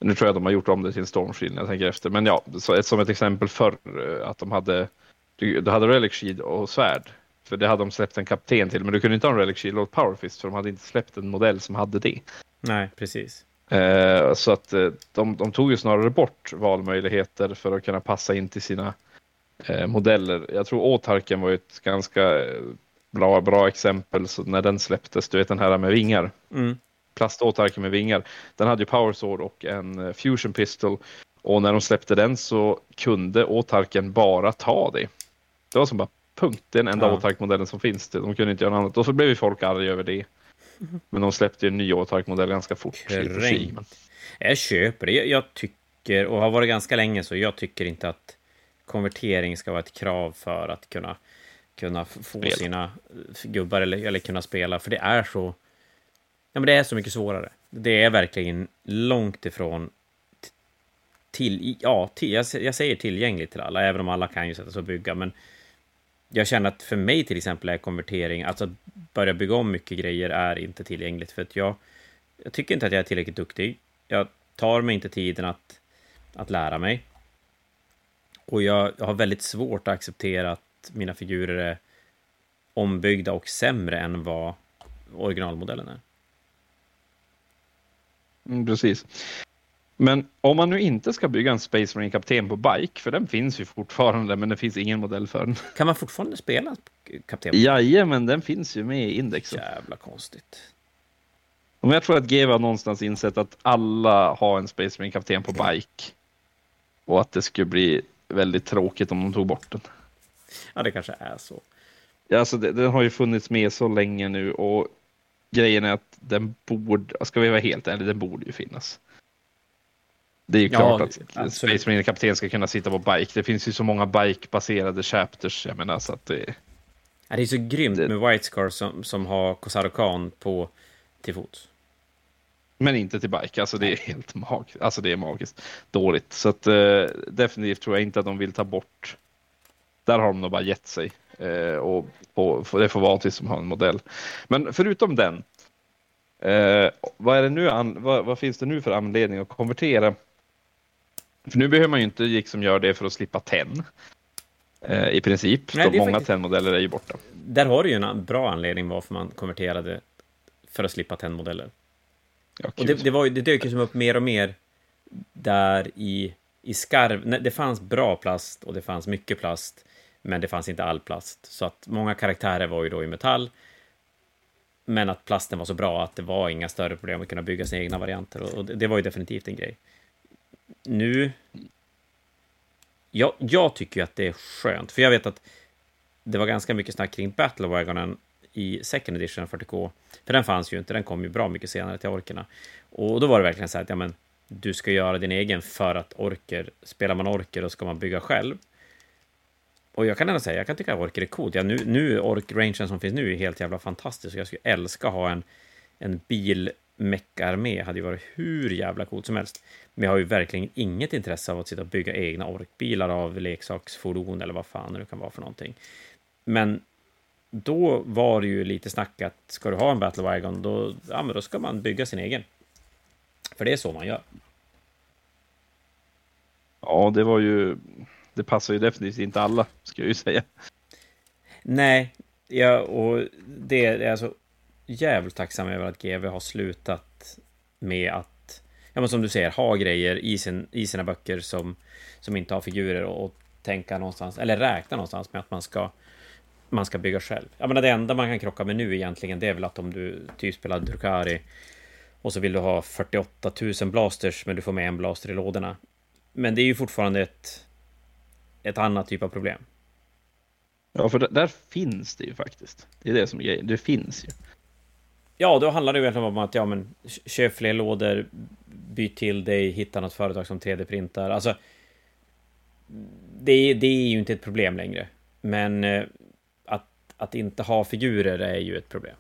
Nu tror jag de har gjort om det till en Storm Shield när jag tänker efter. Men ja, så, som ett exempel förr eh, att de hade, du, du hade Relic Shield och svärd. För det hade de släppt en kapten till, men du kunde inte ha en Relic Shield och Power Fist för de hade inte släppt en modell som hade det. Nej, precis. Eh, så att eh, de, de, tog ju snarare bort valmöjligheter för att kunna passa in till sina eh, modeller. Jag tror Åtarken var ett ganska eh, bra, bra exempel så när den släpptes, du vet den här med vingar. Mm. Plaståtarken med vingar. Den hade ju Power Sword och en eh, Fusion Pistol. Och när de släppte den så kunde åtarken bara ta det. Det var som bara punkt. Det är den enda ja. åtarkmodellen som finns. De kunde inte göra något annat. Och så blev ju folk arga över det. Men de släppte ju en ny åtarkmodell ganska fort. Jag köper det. Jag tycker, och har varit ganska länge så, jag tycker inte att konvertering ska vara ett krav för att kunna kunna få Spel. sina gubbar eller, eller kunna spela, för det är så... Ja, men det är så mycket svårare. Det är verkligen långt ifrån till... Ja, till, jag, jag säger tillgängligt till alla, även om alla kan ju sätta sig och bygga, men jag känner att för mig till exempel är konvertering, alltså att börja bygga om mycket grejer är inte tillgängligt, för att jag, jag tycker inte att jag är tillräckligt duktig. Jag tar mig inte tiden att, att lära mig. Och jag, jag har väldigt svårt att acceptera att mina figurer är ombyggda och sämre än vad originalmodellen är. Mm, precis. Men om man nu inte ska bygga en Space Marine kapten på bike, för den finns ju fortfarande, men det finns ingen modell för den. Kan man fortfarande spela kapten? Jajamän, den finns ju med i indexet. Jävla konstigt. Men jag tror att GW har någonstans insett att alla har en Space Marine kapten på bike. Och att det skulle bli väldigt tråkigt om de tog bort den. Ja, det kanske är så. Ja, alltså det, den har ju funnits med så länge nu och grejen är att den borde, ska vi vara helt ärliga, den borde ju finnas. Det är ju Ja, klart att absolut. Space Marine kapten ska kunna sitta på bike. Det finns ju så många bike-baserade chapters, jag menar så att det... Ja, det är så grymt Det- med White Scar som, som har Kosaru Khan på till fots. Men inte till bike, alltså det är helt magiskt. Alltså det är magiskt dåligt. Så att eh, definitivt tror jag inte att de vill ta bort. Där har de nog bara gett sig. Eh, och för det får vara till som har en modell. Men förutom den. Eh, vad, är det nu, an, vad, vad finns det nu för anledning att konvertera? För nu behöver man ju inte liksom göra det för att slippa TEN. Eh, I princip. Nej, många faktiskt- TEN-modeller är ju borta. Där har du ju en bra anledning varför man konverterade för att slippa 10-modeller. Ja, Och det, det, var, det dök ju som upp mer och mer där i, i skarv. när Det fanns bra plast och det fanns mycket plast, men det fanns inte all plast. Så att många karaktärer var ju då i metall. Men att plasten var så bra att det var inga större problem att kunna bygga sina egna varianter. Och, och det, det var ju definitivt en grej. Nu... Jag, jag tycker ju att det är skönt, för jag vet att det var ganska mycket snack kring Battle Wagonen i second edition av 40K. För den fanns ju inte, den kom ju bra mycket senare till orkerna. Och då var det verkligen så här att, ja men, du ska göra din egen för att orker, spelar man orker då ska man bygga själv. Och jag kan ändå säga, jag kan tycka att orker är coolt. Ja, nu, nu ork-rangen som finns nu är helt jävla fantastisk. Jag skulle älska att ha en, en bil-meck-armé. hade ju varit hur jävla coolt som helst. Men jag har ju verkligen inget intresse av att sitta och bygga egna orkbilar av leksaksfordon eller vad fan det nu kan vara för någonting. Men då var det ju lite snack att ska du ha en Battle Wagon, då, ja, men då ska man bygga sin egen. För det är så man gör. Ja, det var ju... Det passar ju definitivt inte alla, ska jag ju säga. Nej, ja, och det är alltså jävligt tacksam över att GV har slutat med att, ja men som du säger, ha grejer i, sin, i sina böcker som, som inte har figurer och, och tänka någonstans, eller räkna någonstans med att man ska man ska bygga själv. Jag menar, det enda man kan krocka med nu egentligen, det är väl att om du typ spelar Drukari och så vill du ha 48 000 blasters, men du får med en blaster i lådorna. Men det är ju fortfarande ett, ett annat typ av problem. Ja, för där, där finns det ju faktiskt. Det är det som är grejen. Det finns ju. Ja, då handlar det ju egentligen om att ja, men, köp fler lådor, byt till dig, hitta något företag som 3D-printar. Alltså, det, det är ju inte ett problem längre. Men eh, att, att inte ha figurer är ju ett problem.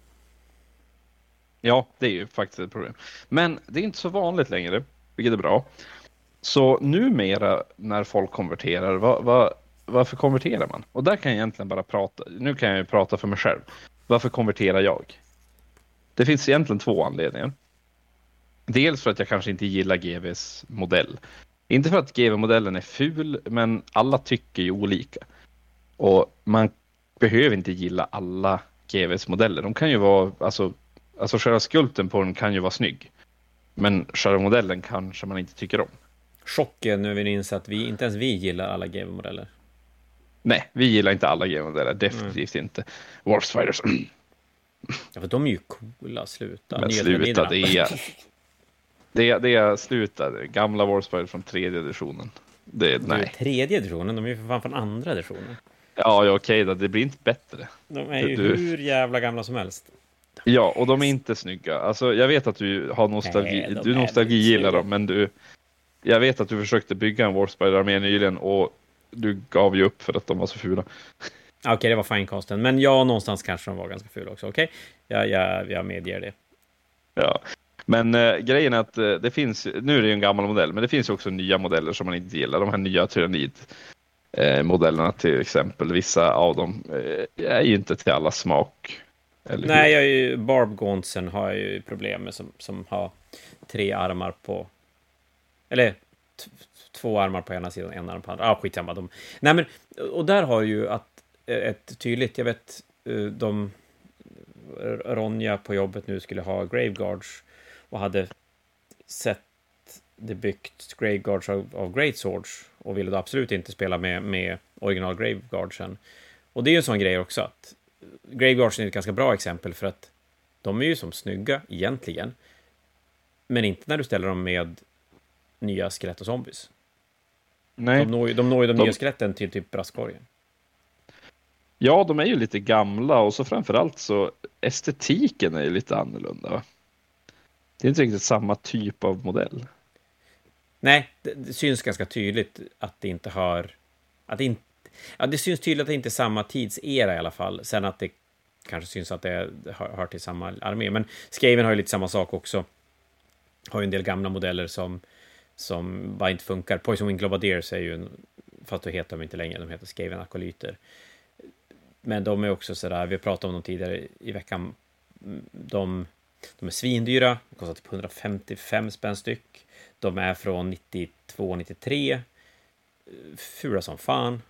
Ja, det är ju faktiskt ett problem. Men det är inte så vanligt längre, vilket är bra. Så numera när folk konverterar, vad, vad, varför konverterar man? Och där kan jag egentligen bara prata, nu kan jag ju prata för mig själv. Varför konverterar jag? Det finns egentligen två anledningar. Dels för att jag kanske inte gillar GVs modell. Inte för att GV-modellen är ful, men alla tycker ju olika. Och man behöver inte gilla alla GVs modeller. De kan ju vara, alltså, alltså själva skulpten på den kan ju vara snygg. Men själva modellen kanske man inte tycker om. Chocken nu när vi inser att vi, inte ens vi gillar alla GW-modeller. Nej, vi gillar inte alla GV-modeller, definitivt inte. Warp Spiders, <clears throat> Ja, för de är ju coola, sluta. men sluta, det är... Det är, det är sluta, gamla Warp Spiders från tredje editionen. Det Det nej. tredje editionen, de är ju för fan från andra editionen. Ja, ja okej då, det blir inte bättre. De är ju Du- hur jävla gamla som helst. Ja, och de är inte snygga. Alltså, jag vet att du har nostalgi, Nej, du nostalgi gillar dem, men du... Jag vet att du försökte bygga en Warp Spider-armé nyligen och du gav ju upp för att de var så fula. Okej, det var finecasten. Men ja, någonstans kanske de var ganska fula också. Okej, jag, jag, jag medger det. Ja. Men eh, grejen är att eh, det finns, nu är det ju en gammal modell, men det finns ju också nya modeller som man inte gillar. De här nya Tyrannid eh, modellerna till exempel, vissa av dem eh, är ju inte till alla smak. Nej, jag ju, Barb Gauntsen har jag ju problem med som, som har tre armar på... Eller två armar på ena sidan, en arm på andra. Ah, skitsamma. De, nej, men, och där har ju att ett tydligt, jag vet, eh, de... Ronja på jobbet nu skulle ha Graveguards och hade sett det byggt Graveguards av, av Great Swords och ville då absolut inte spela med, med original Graveguardsen. Och det är ju en sån grej också att Graveguards är ett ganska bra exempel för att de är ju som snygga egentligen. Men inte när du ställer dem med nya skelett och zombies. Nej. De når ju de, når ju de, de... nya skeletten till typ brastkorgen. Ja, de är ju lite gamla och så framförallt så estetiken är ju lite annorlunda. Va? Det är inte riktigt samma typ av modell. Nej, det, det syns ganska tydligt att det inte har... Att det, inte, ja, det syns tydligt att det inte är samma tidsera i alla fall. Sen att det kanske syns att det hör, hör till samma armé. Men Skaven har ju lite samma sak också. Har ju en del gamla modeller som, som bara inte funkar. Poison Wing Globadiers är ju en... Fast då heter de inte längre, de heter Skaven Akolyter. Men de är också sådär, vi har pratat om dem tidigare i veckan. De, de är svindyra, de kostar typ 155 spänn styck. De är från 92, 93. Fula som fan.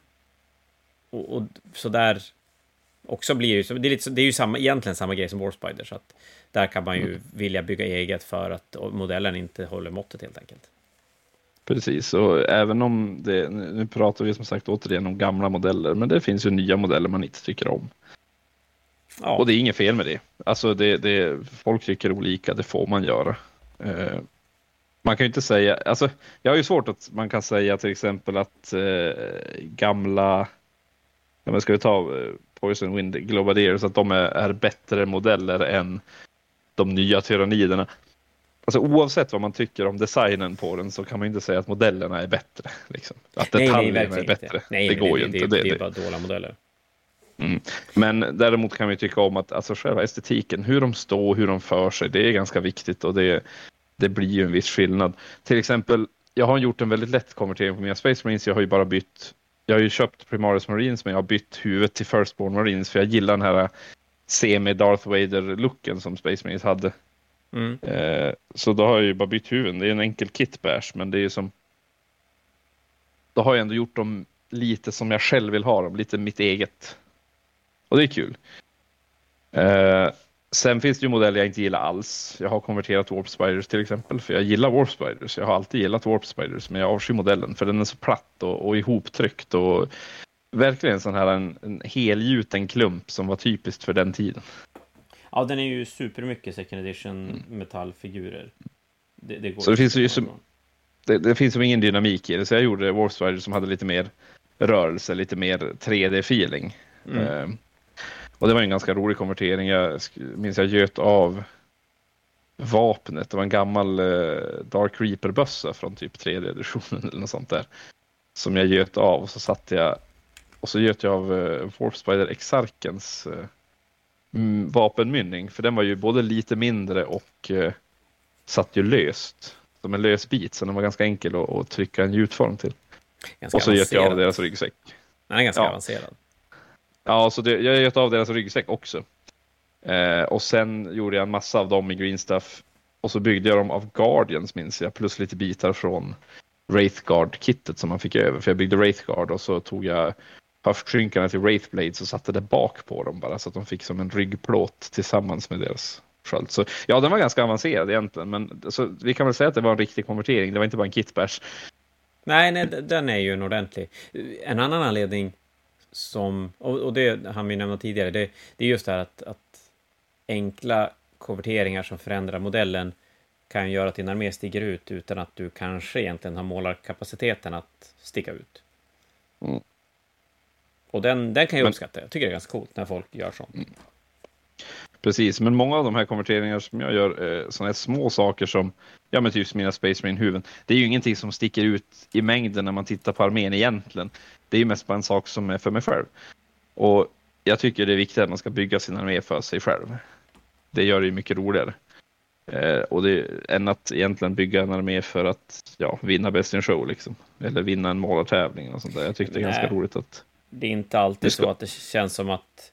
Och, och så där också blir ju, det är, lite, det är ju samma, egentligen samma grej som Warspider, så att där kan man ju mm. vilja bygga eget för att modellen inte håller måttet helt enkelt. Precis, och även om det, nu pratar vi som sagt återigen om gamla modeller, men det finns ju nya modeller man inte tycker om. Ja. Och det är inget fel med det. Alltså det, det, folk tycker olika, det får man göra. Eh, man kan ju inte säga, alltså jag har ju svårt att man kan säga till exempel att eh, gamla, ja, men ska vi ta eh, Poison Wind Globadiers, att de är, är bättre modeller än de nya tyranniderna. Alltså oavsett vad man tycker om designen på den så kan man inte säga att modellerna är bättre. <laughs> Liksom. Att detaljerna nej, nej, är bättre. Nej, det går ju inte. Det, det, är bara dåliga modeller. Mm. Men däremot kan vi tycka om att alltså, själva estetiken, hur de står, hur de för sig, det är ganska viktigt och det, det blir ju en viss skillnad. Till exempel, jag har gjort en väldigt lätt konvertering på mina Space Marines. Jag har ju bara bytt, jag har ju köpt Primaris Marines men jag har bytt huvudet till Firstborn Marines för jag gillar den här semi-Darth Vader-looken som Space Marines hade. Mm. Eh, så då har jag ju bara bytt huvuden. Det är en enkel kitbash, men det är ju som... Då har jag ändå gjort dem lite som jag själv vill ha dem, lite mitt eget. Och det är kul. Eh, sen finns det ju modeller jag inte gillar alls. Jag har konverterat Warp Spiders till exempel, för jag gillar Warp Spiders. Jag har alltid gillat Warp Spiders, men jag avskyr modellen för den är så platt och, och ihoptryckt och verkligen sån här en, en helgjuten klump som var typiskt för den tiden. Ja, den är ju supermycket second edition mm. metallfigurer. Det, det så det finns ju som, det, det, finns som ingen dynamik i det, så jag gjorde Warstrider som hade lite mer rörelse, lite mer 3D-feeling. Mm. Uh, och det var en ganska rolig konvertering. Jag minns jag göt av vapnet. Det var en gammal uh, Dark Reaper-bössa från typ 3D-editionen eller något sånt där. Som jag göt av och så satte jag och så göt jag av uh, Warp Spider Exarkens uh, mm, vapenmynning. För den var ju både lite mindre och eh, satt ju löst. Som en lös bit, så den var ganska enkel att, att trycka en gjutform till. Ganska och så göt jag av deras ryggsäck. Den är ganska ja. avancerad. Ja, så det, jag göt av deras ryggsäck också. Eh, och sen gjorde jag en massa av dem i Green Stuff. Och så byggde jag dem av Guardians minns jag, plus lite bitar från Wraithguard-kittet som man fick över. För jag byggde Wraithguard och så tog jag höftskynkarna till Wraithblades och satte det bak på dem bara så att de fick som en ryggplåt tillsammans med deras sköld. Så ja, den var ganska avancerad egentligen, men så, vi kan väl säga att det var en riktig konvertering. Det var inte bara en kitbash. Nej, nej, den är ju en ordentlig. En annan anledning som, och, och det han vi nämna tidigare, det, det är just det här att, att enkla konverteringar som förändrar modellen kan göra att din armé stiger ut utan att du kanske egentligen har målarkapaciteten att sticka ut. Mm. Och den, den kan jag men, uppskatta. Jag tycker det är ganska coolt när folk gör sånt. Mm. Precis, men många av de här konverteringarna som jag gör, eh, sådana här små saker som, ja men typ mina Space Marine-huvuden, det är ju ingenting som sticker ut i mängden när man tittar på armén egentligen. Det är ju mest bara en sak som är för mig själv. Och jag tycker det är viktigt att man ska bygga sin armé för sig själv. Det gör det ju mycket roligare. Eh, och det, än att egentligen bygga en armé för att ja, vinna Best in Show liksom. Eller vinna en målartävling och sånt där. Jag tyckte det är ganska roligt att det är inte alltid ska... så att det känns som att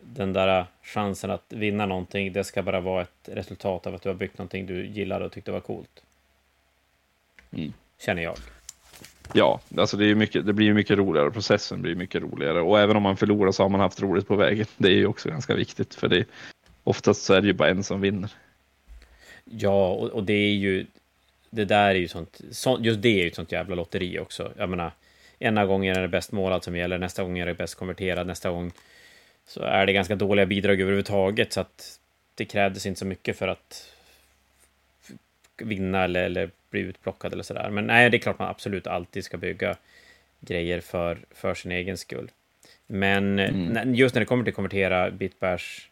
den där chansen att vinna någonting, det ska bara vara ett resultat av att du har byggt någonting du gillade och tyckte var coolt. Mm. Känner jag. Ja, alltså det, är mycket, det blir mycket roligare. Processen blir mycket roligare och även om man förlorar så har man haft roligt på vägen. <laughs> Det är ju också ganska viktigt för det, oftast så är det ju bara en som vinner. Ja, och, och det är ju... Det där är ju sånt... Så, just det är ju ett sånt jävla lotteri också. Jag menar, ena gången är det bäst målad som gäller, nästa gång är det bäst konverterad, nästa gång så är det ganska dåliga bidrag överhuvudtaget, så att det krävdes inte så mycket för att vinna eller, eller bli utplockad eller sådär. Men nej, det är klart man absolut alltid ska bygga grejer för, för sin egen skull. Men mm. just när det kommer till konvertera bitbärs,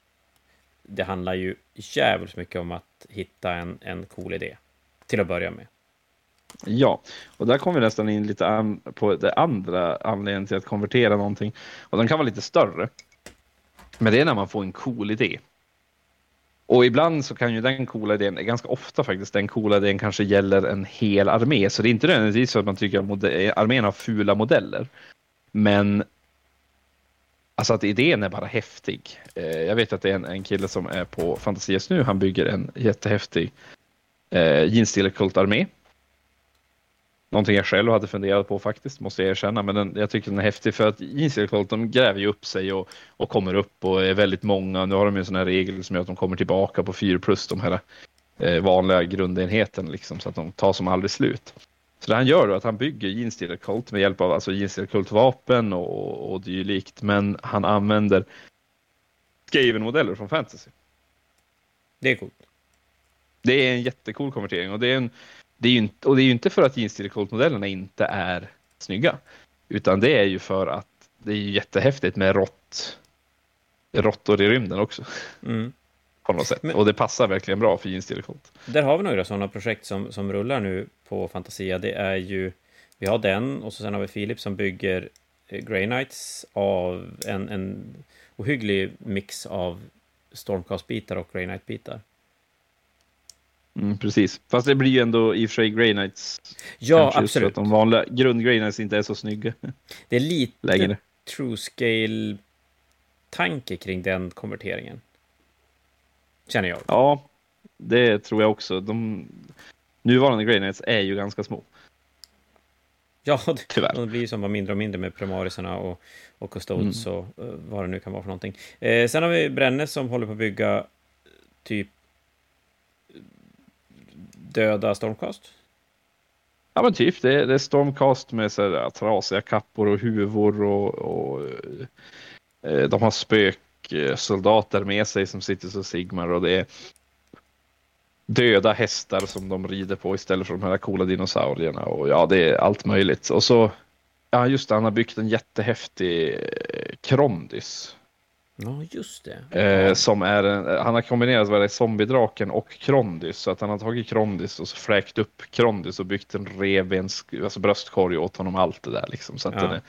det handlar ju jävligt mycket om att hitta en, en cool idé till att börja med. Ja, och där kommer vi nästan in lite an, på det andra anledningen till att konvertera någonting. Och den kan vara lite större. Men det är när man får en cool idé. Och ibland så kan ju den coola idén, ganska ofta faktiskt, den coola idén kanske gäller en hel armé. Så det är inte nödvändigtvis så att man tycker att armén har fula modeller. Men alltså att idén är bara häftig. Eh, jag vet att det är en, en kille som är på Fantasias nu, han bygger en jättehäftig eh, Jeansstiller-kultarmé Någonting jag själv hade funderat på faktiskt, måste jag erkänna. Men den, jag tycker den är häftig för att Inselcolt, de gräver ju upp sig och, och kommer upp och är väldigt många. Nu har de ju en sån här regel som gör att de kommer tillbaka på 4 plus, de här eh, vanliga grundenheten, liksom, så att de tar som aldrig slut. Så det han gör då är att han bygger Jeanstiller Cult med hjälp av alltså Cult-vapen och, och dylikt, men han använder Skaven-modeller från fantasy. Det är coolt. Det är en jättecool konvertering och det är en det är ju inte, och det är ju inte för att jeansstillcolt-modellerna inte är snygga. Utan det är ju för att det är jättehäftigt med rått, råttor i rymden också. Mm. <laughs> På något sätt. Men, och det passar verkligen bra för jeansstillcolt. Där har vi några sådana projekt som, som rullar nu på Fantasia. Det är ju, vi har den och så sen har vi Filip som bygger eh, Grey Knights av en, en ohygglig mix av Stormcast-bitar och Grey Knight-bitar. Mm, precis, fast det blir ju ändå i och för sig Grey Knights. Ja, absolut. de vanliga grund Grey Knights inte är så snygga. <laughs> Det är lite Längre. true scale tanke kring den konverteringen. Känner jag. Ja, det tror jag också. De nuvarande Grey Knights är ju ganska små. Ja, det, <laughs> Tyvärr. de blir som bara mindre och mindre med primarisarna och, och custodes mm. och uh, vad det nu kan vara för någonting. Eh, sen har vi Brännes som håller på att bygga typ döda Stormcast? Ja men typ, det är, det är Stormcast med så där, äh, trasiga kappor och huvor och, och eh, de har spöksoldater med sig som sitter som Sigmar och det är döda hästar som de rider på istället för de här coola dinosaurierna och ja, det är allt möjligt. Och så, ja just det, han har byggt en jättehäftig äh, krondis. Ja, just det. Eh, som är en, han har kombinerat vad zombiedraken och Krondys. Så att han har tagit Krondys och så fläkt upp Krondys och byggt en revbens, alltså bröstkorg åt honom. Allt det där liksom. Så att ja. den, är,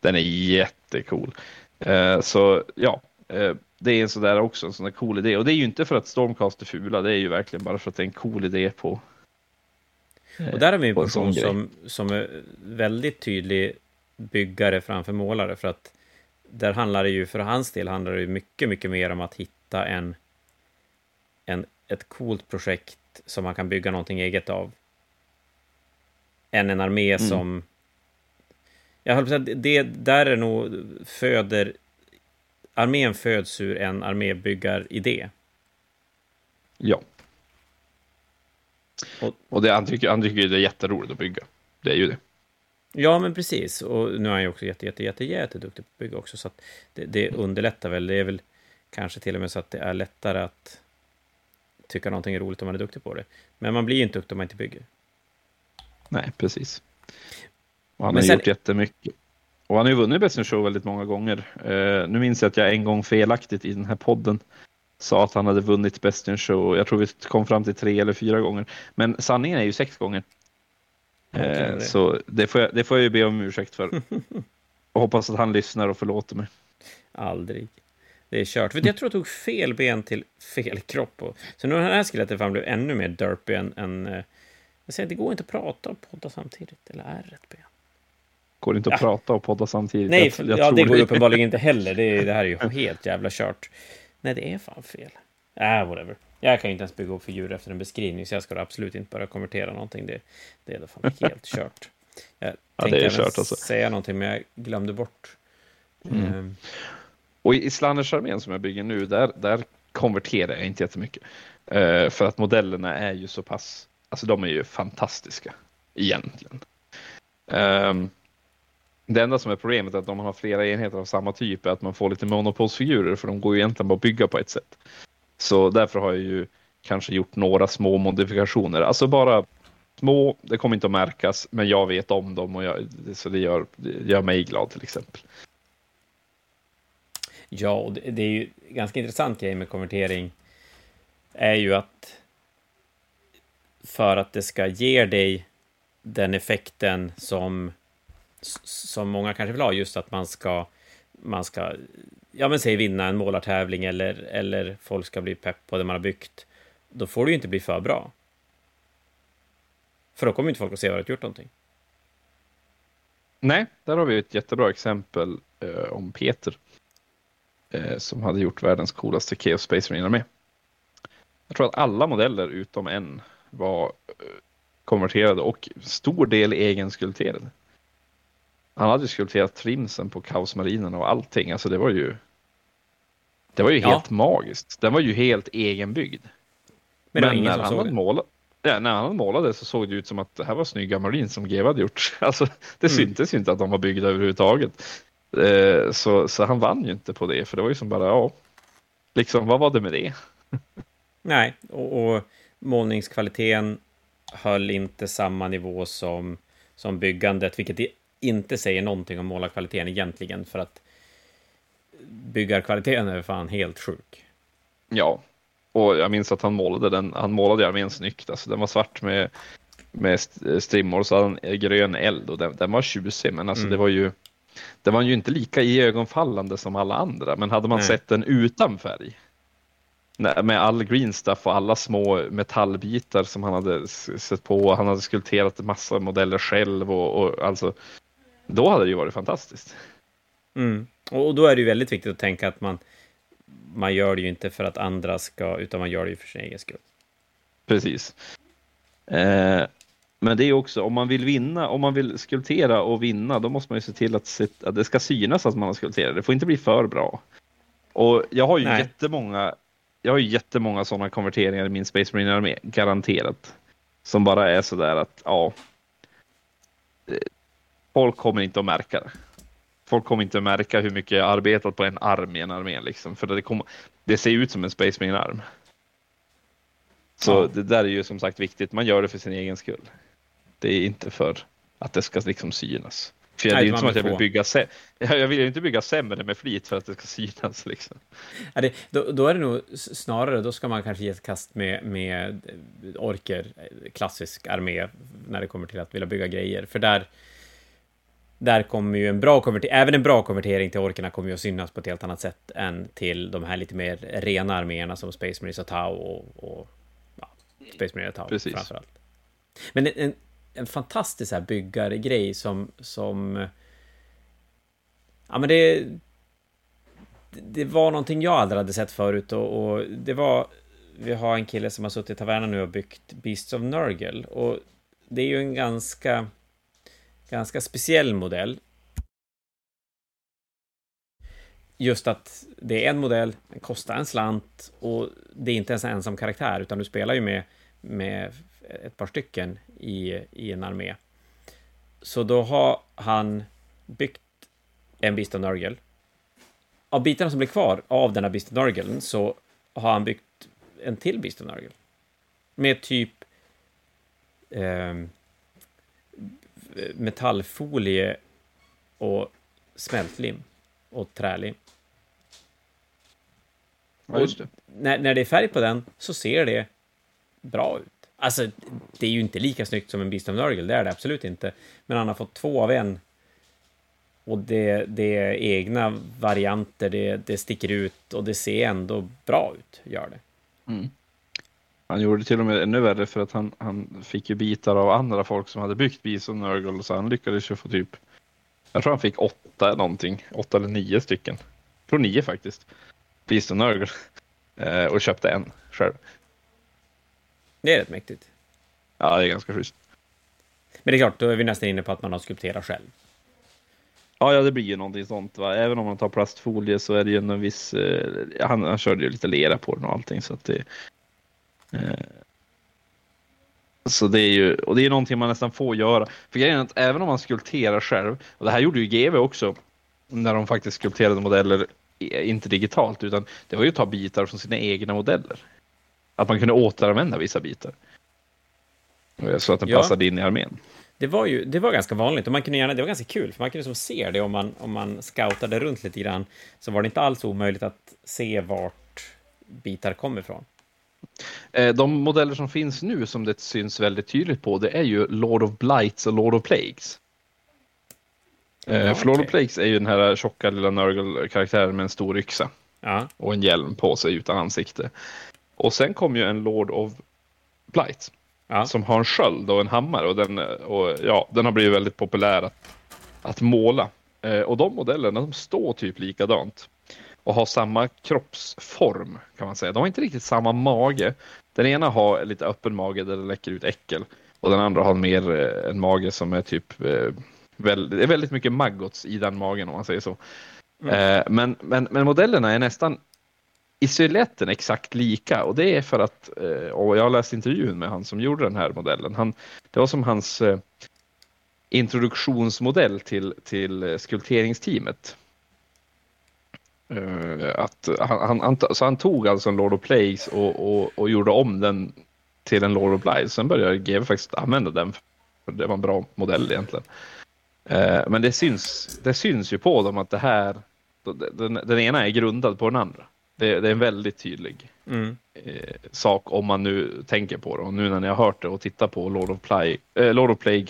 den är jättecool. Eh, så ja, eh, det är en sådär också, en sån där cool idé. Och det är ju inte för att Stormcast är fula, det är ju verkligen bara för att det är en cool idé på. och där har vi en person som, som är väldigt tydlig byggare framför målare. För att där handlar det ju, för hans del handlar det ju mycket, mycket mer om att hitta en, en, ett coolt projekt som man kan bygga någonting eget av. Än en armé mm. som... Jag höll på att säga, det där är nog föder... Armén föds ur en armébyggaridé. Ja. Och, och det, han, tycker, han tycker det är jätteroligt att bygga. Det är ju det. Ja, men precis. Och nu är han ju också jätte, jätte, jätte, jätteduktig på att bygga också, så det, det underlättar väl. Det är väl kanske till och med så att det är lättare att tycka någonting är roligt om man är duktig på det. Men man blir ju inte duktig om man inte bygger. Nej, precis. Och han men har sen... gjort jättemycket. Och han har ju vunnit Best in Show väldigt många gånger. Uh, nu minns jag att jag en gång felaktigt i den här podden sa att han hade vunnit Best in Show. Jag tror vi kom fram till tre eller fyra gånger. Men sanningen är ju sex gånger. Eh, så det får, jag, det får jag ju be om ursäkt för. <laughs> och hoppas att han lyssnar och förlåter mig. Aldrig. Det är kört. För jag tror jag tog fel ben till fel kropp. Och, så nu har den här skeletten fan blev ännu mer derpy än... än eh, jag säger, det går inte att prata och podda samtidigt. Eller är rätt ben? Går det inte att ja. prata och podda samtidigt? Nej, jag, jag ja, det går det. uppenbarligen inte heller. Det, det här är ju <laughs> helt jävla kört. Nej, det är fan fel. Äh, whatever. Jag kan ju inte ens bygga upp figurer efter en beskrivning, så jag ska absolut inte börja konvertera någonting. Det, det är då fan <laughs> helt kört. Jag ja, tänkte även alltså. säga någonting, men jag glömde bort. Mm. Um... Och i Islanders armén som jag bygger nu, där, där konverterar jag inte jättemycket. Uh, för att modellerna är ju så pass, alltså de är ju fantastiska egentligen. Um, det enda som är problemet är att om man har flera enheter av samma typ är att man får lite monopolsfigurer för de går ju egentligen bara att bygga på ett sätt. Så därför har jag ju kanske gjort några små modifikationer, alltså bara små, det kommer inte att märkas, men jag vet om dem och jag, så det gör, det gör mig glad till exempel. Ja, och det, är ju ganska intressant grej med konvertering är ju att för att det ska ge dig den effekten som som många kanske vill ha, just att man ska man ska, ja men säg vinna en målartävling eller, eller folk ska bli pepp på det man har byggt, då får det ju inte bli för bra. För då kommer inte folk att se vad du har gjort någonting. Nej, där har vi ett jättebra exempel eh, om Peter. Eh, som hade gjort världens coolaste Chaos Space Marine med. Jag tror att alla modeller utom en var eh, konverterade och stor del egenskulpterade. Han hade skulpterat trimsen på kaosmarinen och allting. Alltså det var ju. Det var ju ja. helt magiskt. Den var ju helt egenbyggd. Men, Men när, han målat, ja, när han målade så såg det ut som att det här var snygga marin som GW hade gjort. <laughs> Alltså det mm. syntes ju inte att de var byggda överhuvudtaget. Eh, så, så han vann ju inte på det, för det var ju som bara, ja, liksom vad var det med det? <laughs> Nej, och, och målningskvaliteten höll inte samma nivå som, som byggandet, vilket inte säger någonting om målarkvaliteten egentligen, för att byggarkvaliteten är fan helt sjuk. Ja, och jag minns att han målade den, han målade armén snyggt, alltså den var svart med, med strimmor, så hade han grön eld och den, den var tjusig, men alltså mm. det var ju det var ju inte lika iögonfallande som alla andra, men hade man Nej. sett den utan färg med all green stuff och alla små metallbitar som han hade sett på. Han hade skulpterat massa modeller själv och, och alltså då hade det ju varit fantastiskt. Mm. Och då är det ju väldigt viktigt att tänka att man, man gör det ju inte för att andra ska, utan man gör det ju för sin egen skull. Precis. Eh, men det är också, om man vill vinna, om man vill skulptera och vinna, då måste man ju se till att, se, att det ska synas att man har skulpterat. Det får inte bli för bra. Och jag har ju Nej. jättemånga, jag har ju jättemånga sådana konverteringar i min Space Marine armé, garanterat. Som bara är sådär att, ja, folk kommer inte att märka det. Folk kommer inte att märka hur mycket jag arbetat på en arm i en armé liksom, för det, kommer, det ser ut som en Space Marine arm. Så det där är ju som sagt viktigt. Man gör det för sin egen skull. Det är inte för att det ska liksom synas. För Nej, det är inte som att jag vill bygga Jag vill inte bygga sämre med flit för att det ska synas. Liksom. Ja, det, då, då, är det nog snarare, då ska man kanske ge ett kast med, med orker, klassisk armé, när det kommer till att vilja bygga grejer. För där, där kommer ju en bra konvertering, även en bra konvertering till orkerna kommer ju att synas på ett helt annat sätt än till de här lite mer rena arméerna som Space Marines och Tau och, och ja, Space Marines och Tau Precis. framförallt. Men en, en, en fantastisk här byggargrej som, som ja men det det var någonting jag aldrig hade sett förut och, och det var vi har en kille som har suttit i tavernan nu och byggt Beasts of Nurgle och det är ju en ganska ganska speciell modell. Just att det är en modell, den kostar en slant och det är inte ens en ensam karaktär, utan du spelar ju med, med ett par stycken i, i en armé. Så då har han byggt en Beast of Nurgle. Av bitarna som blir kvar av den här Beast of Nurgle så har han byggt en till Beast of Nurgle. Med typ eh, metallfolie och smältlim och trälim. Ja, just det. När, när det är färg på den så ser det bra ut. Alltså, det är ju inte lika snyggt som en Beast of Nurgle, det är det absolut inte. Men han har fått två av en. Och det, det är egna varianter, det, det sticker ut och det ser ändå bra ut, gör det. Mm. Han gjorde det till och med ännu värre för att han, han fick ju bitar av andra folk som hade byggt Bison Nurgle så han lyckades ju få typ jag tror han fick åtta någonting, åtta eller nio stycken. Jag tror nio faktiskt. Bison Nurgle. Eh, och köpte en själv. Det är rätt mäktigt. Ja, det är ganska schysst. Men det är klart, då är vi nästan inne på att man har skulpterat själv. Ja, ja, det blir ju någonting sånt. Va? Även om man tar plastfolie så är det ju en viss... Eh, han, han körde ju lite lera på den och allting så att det... Eh, så det är ju, och det är någonting man nästan får göra. För grejen är att även om man skulpterar själv, och det här gjorde ju GV också, när de faktiskt skulpterade modeller, inte digitalt, utan det var ju att ta bitar från sina egna modeller. Att man kunde återanvända vissa bitar. Så att den ja. passade in i armén. Det var ju det var ganska vanligt och man kunde gärna, det var ganska kul för man kunde som se det om man, om man scoutade runt lite grann så var det inte alls omöjligt att se vart bitar kom ifrån. Eh, de modeller som finns nu som det syns väldigt tydligt på det är ju Lord of Blights och Lord of Plagues. Ja, eh, för Lord of Plagues är ju den här tjocka lilla Nurgle-karaktären med en stor yxa. Ja. Och en hjälm på sig utan ansikte. Och sen kom ju en Lord of Blights. Ja. Som har en sköld och en hammare och den, och, ja, den har blivit väldigt populär att, att måla. Eh, och de modellerna de står typ likadant och har samma kroppsform kan man säga. De har inte riktigt samma mage. Den ena har lite öppen mage där det läcker ut äckel och den andra har mer eh, en mage som är typ eh, det är väldigt mycket maggots i den magen om man säger så. Mm. Eh, men, men, men modellerna är nästan i siluetten exakt lika och det är för att, och jag har läst intervjun med han som gjorde den här modellen. Han, det var som hans introduktionsmodell till, till skulpteringsteamet. Uh, att han, han, så han tog alltså en Lord of Plagues och, och, och gjorde om den till en Lord of Blight. Sen började GW faktiskt använda den. För det var en bra modell egentligen. Uh, men det syns, det syns ju på dem att det här, den, den ena är grundad på den andra. Det, det är en väldigt tydlig mm. eh, sak om man nu tänker på det. Och nu när ni har hört det och tittar på Lord of, Play, eh, Lord of Plague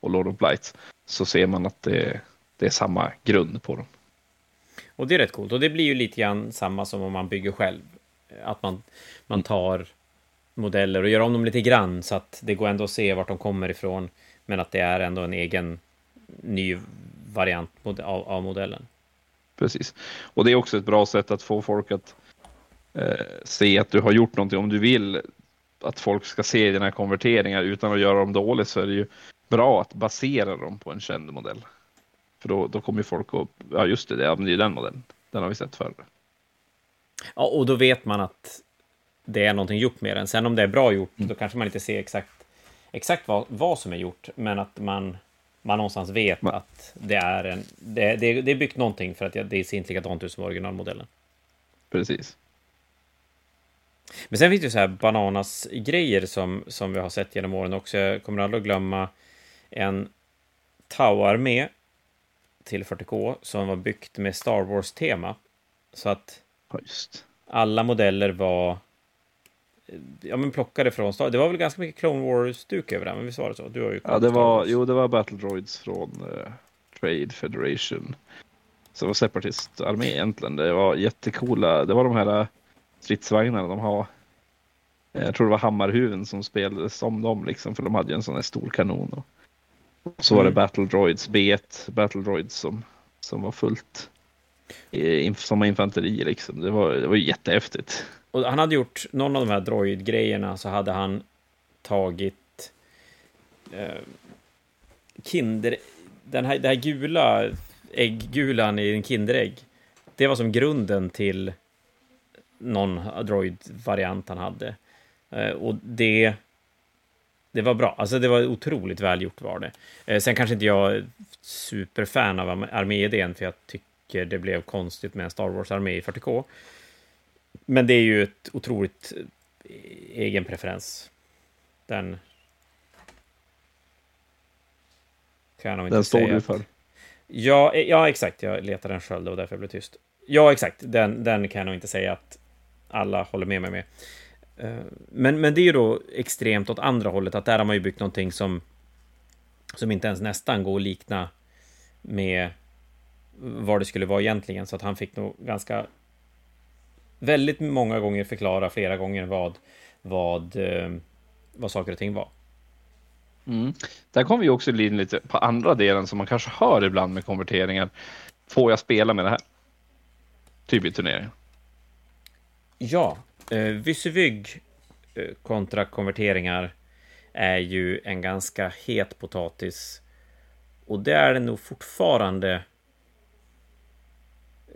och Lord of Blight så ser man att det, det är samma grund på dem. Och det är rätt coolt. Och det blir ju lite grann samma som om man bygger själv. Att man, man tar modeller och gör om dem lite grann så att det går ändå att se vart de kommer ifrån. Men att det är ändå en egen ny variant av, av modellen. Precis. Och det är också ett bra sätt att få folk att eh, se att du har gjort någonting. Om du vill att folk ska se dina konverteringar utan att göra dem dåligt så är det ju bra att basera dem på en känd modell. För då, då kommer folk att, ja just det, det är den modellen. Den har vi sett förr. Ja, och då vet man att det är någonting gjort med den. Sen om det är bra gjort, mm. då kanske man inte ser exakt, exakt vad, vad som är gjort, men att man, man någonstans vet man. att det är en... Det, det, det är byggt någonting för att det ser inte likadant ut som originalmodellen. Precis. Men sen finns det ju så här bananas-grejer som, som vi har sett genom åren också. Jag kommer aldrig att glömma en Tau-armé till 40K som var byggt med Star Wars-tema. Så att Just. alla modeller var ja, men plockade från Star Det var väl ganska mycket Clone Wars-stuk över det, men visst var det så? Du har ju ja, det var, jo, det var Battle Droids från uh, Trade Federation. Så det var Separatist-armé egentligen. Det var jättekola. Det var de här eh, stridsvagnarna de har. Jag tror det var Hammarhuven som spelades som dem, liksom, för de hade ju en sån här stor kanon. Och så var det mm. Battle Droids, B1 Battle Droids som, som var fullt som infanteri liksom. Det var, det var jättehäftigt. Och han hade gjort någon av de här droid-grejerna så hade han tagit eh, Kinder... Den här, det här gula ägggulan i en Kinderägg. Det var som grunden till någon droid-variant han hade. Eh, och det det var bra. Alltså det var otroligt välgjort var det. Eh, sen kanske inte jag är superfan av arméidén, för jag tycker det blev konstigt med en Star Wars-armé i 40K. Men det är ju ett otroligt eh, egen preferens. Den... Kan jag nog inte den står du för? Ja, eh, ja, exakt. Jag letade en sköld och därför jag blev tyst. Ja, exakt. Den, den kan jag nog inte säga att alla håller med mig med. Eh, men, men det är ju då extremt åt andra hållet, att där har man ju byggt någonting som, som inte ens nästan går att likna med vad det skulle vara egentligen, så att han fick nog ganska väldigt många gånger förklara flera gånger vad, vad, eh, vad saker och ting var. Mm. Där kommer vi också in lite på andra delen som man kanske hör ibland med konverteringar. Får jag spela med det här? Typ i turneringen. Ja, Eh, Vysyvygg eh, kontra konverteringar är ju en ganska het potatis. Och det är det nog fortfarande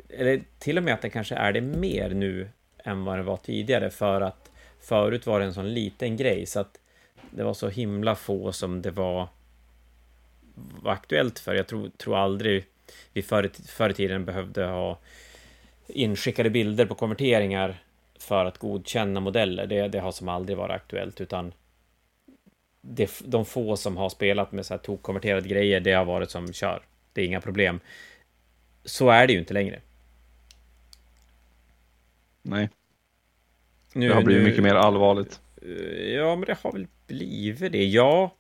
eller till och med att det kanske är det mer nu än vad det var tidigare för att förut var det en sån liten grej så att det var så himla få som det var, var aktuellt för. Jag tror, tror aldrig vi förr, förr i tiden behövde ha inskickade bilder på konverteringar för att godkänna modeller. Det, det har som aldrig varit aktuellt utan det, de få som har spelat med så här tokkonverterade grejer, det har varit som kör. Det är inga problem. Så är det ju inte längre. Nej. Nu, det har blivit nu, mycket mer allvarligt. Eh, ja, men det har väl blivit det. Ja,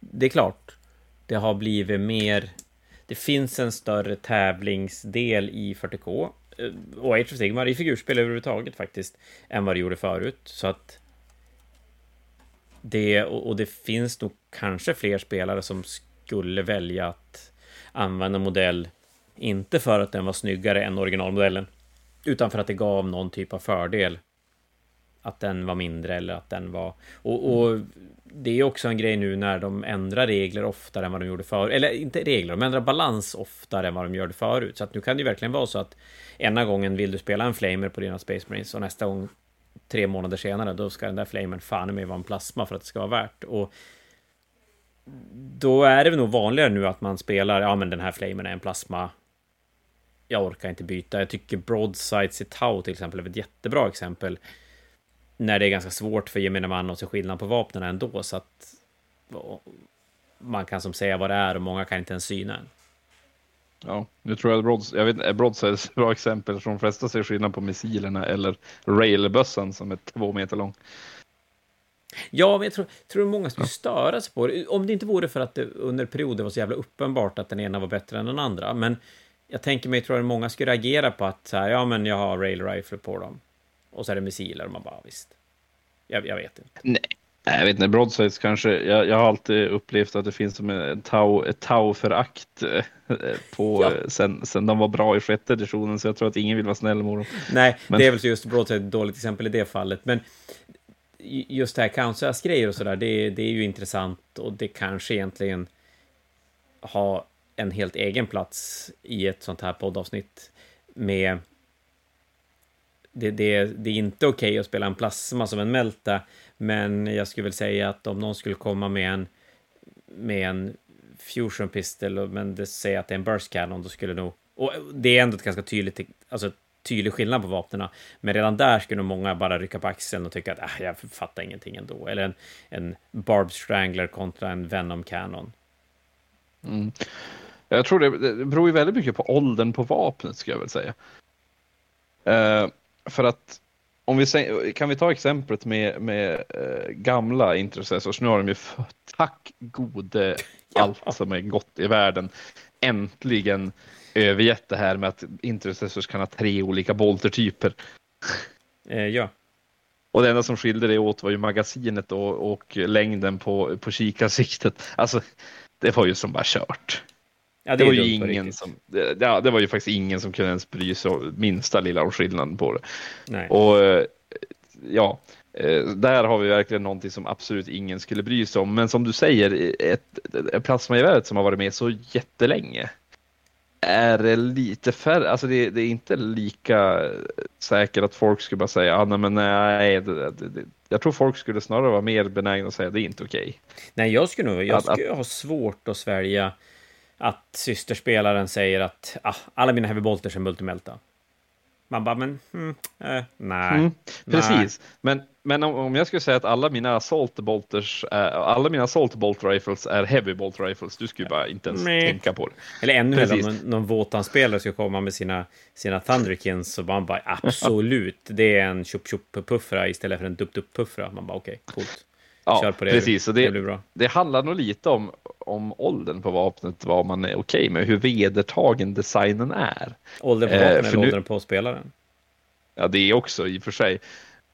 det är klart. Det har blivit mer... Det finns en större tävlingsdel i 40K eh, Eh, och Age of Sigmar i figurspel överhuvudtaget faktiskt än vad det gjorde förut. Så att det, och det finns nog kanske fler spelare som skulle välja att använda modell, inte för att den var snyggare än originalmodellen, utan för att det gav någon typ av fördel. Att den var mindre eller att den var... Och, och det är också en grej nu när de ändrar regler oftare än vad de gjorde förut. Eller inte regler, de ändrar balans oftare än vad de gjorde förut. Så att nu kan det ju verkligen vara så att ena gången vill du spela en flamer på dina Space Marines och nästa gång tre månader senare, då ska den där flamen fan med vara en plasma för att det ska vara värt. Och då är det nog vanligare nu att man spelar, ja men den här flamen är en plasma. Jag orkar inte byta. Jag tycker Broadside i Tau till exempel är ett jättebra exempel. När det är ganska svårt för gemene man att se skillnad på vapnen ändå, så att man kan som säga vad det är och många kan inte ens syna den. Ja, nu tror jag Brods, jag vet, Broadside är ett bra exempel eftersom de flesta ser skillnad på missilerna eller railbössan som är två meter lång. Ja, men jag tror, tror många skulle störa sig på det. Om det inte vore för att det under perioder var så jävla uppenbart att den ena var bättre än den andra. Men jag tänker mig, tror att många skulle reagera på att så här, ja, men jag har rail rifle på dem. Och så är det missiler och man bara, visst. Jag, jag vet inte. Nej, jag vet inte, broadsides kanske. Jag, jag har alltid upplevt att det finns som ett tau, ett tau-förakt eh, på, ja. sen, sen de var bra i sjätte editionen, så jag tror att ingen vill vara snäll mot dem. Nej, Men... det är väl just broadside ett dåligt exempel i det fallet. Men just det här Kansas grejer och sådär, det, det är ju intressant och det kanske egentligen har en helt egen plats i ett sånt här poddavsnitt med det, det, det är inte okej okay att spela en plasma som en Melta, men jag skulle väl säga att om någon skulle komma med en med en fusion pistol, men det säger att det är en burst cannon, då skulle nog... Och det är ändå ett ganska tydligt, alltså tydlig skillnad på vapnen. Men redan där skulle nog många bara rycka på axeln och tycka att äh, jag fattar ingenting ändå. Eller en, en Barb Strangler kontra en Venom Cannon. Mm. Jag tror det, det beror ju väldigt mycket på åldern på vapnet, skulle jag väl säga. Uh, för att om vi kan vi ta exemplet med, med uh, gamla Intercessors, nu har de ju tack gode <laughs> allt som är gott i världen äntligen övergett det här med att Intercessors kan ha tre olika boltertyper. <laughs> Eh, ja. Och det enda som skilde det åt var ju magasinet och, och längden på, på kikarsiktet. Alltså, det var ju som bara kört. Ja, det, det var ju ingen som, det, ja, det var ju faktiskt ingen som kunde ens bry sig minsta lilla om skillnaden på det. Nej. Och eh, ja, eh, där har vi verkligen någonting som absolut ingen skulle bry sig om. Men som du säger, ett, ett plasmageväret som har varit med så jättelänge är det lite färre, alltså det, det, är inte lika säkert att folk skulle bara säga, ah, nej men nej, det, det, jag tror folk skulle snarare vara mer benägna att säga det är inte okej. Okay. Nej, jag skulle nog, jag skulle att, ha svårt att svälja att systerspelaren säger att ah, alla mina heavy bolters är multimelta. Man bara, men mm, eh, nej. Mm, precis, nej. men, men om, om, jag skulle säga att alla mina assault bolters, äh, alla mina assault bolt rifles är heavy bolt rifles, du skulle bara inte ens Nej. tänka på det. Eller ännu hellre om någon, Wotan-spelare skulle komma med sina, sina Thunderkins så man bara <laughs> absolut, det är en chup chup puffra istället för en dupp dupp puffra. Man bara okej, okay, coolt. Ja, det. precis. Det, det, bra. det handlar nog lite om, om åldern på vapnet, vad man är okej okay med, hur vedertagen designen är. Åldern på vapnet eh, eller åldern på spelaren? Ja, det är också i och för sig.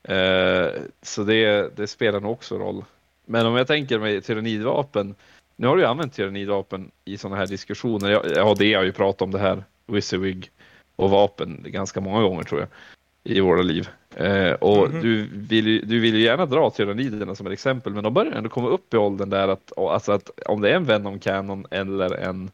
Eh, så det, det spelar nog också roll. Men om jag tänker mig tyrannidvapen. Nu har du ju använt tyrannidvapen i sådana här diskussioner. Ja, det har ju pratat om det här, Wizardwig och vapen ganska många gånger tror jag i våra liv. Eh, och mm -hmm. du, vill ju, du vill ju gärna dra tyranniderna som ett exempel, men de börjar ändå komma upp i åldern där att, alltså att om det är en Venom Canon eller en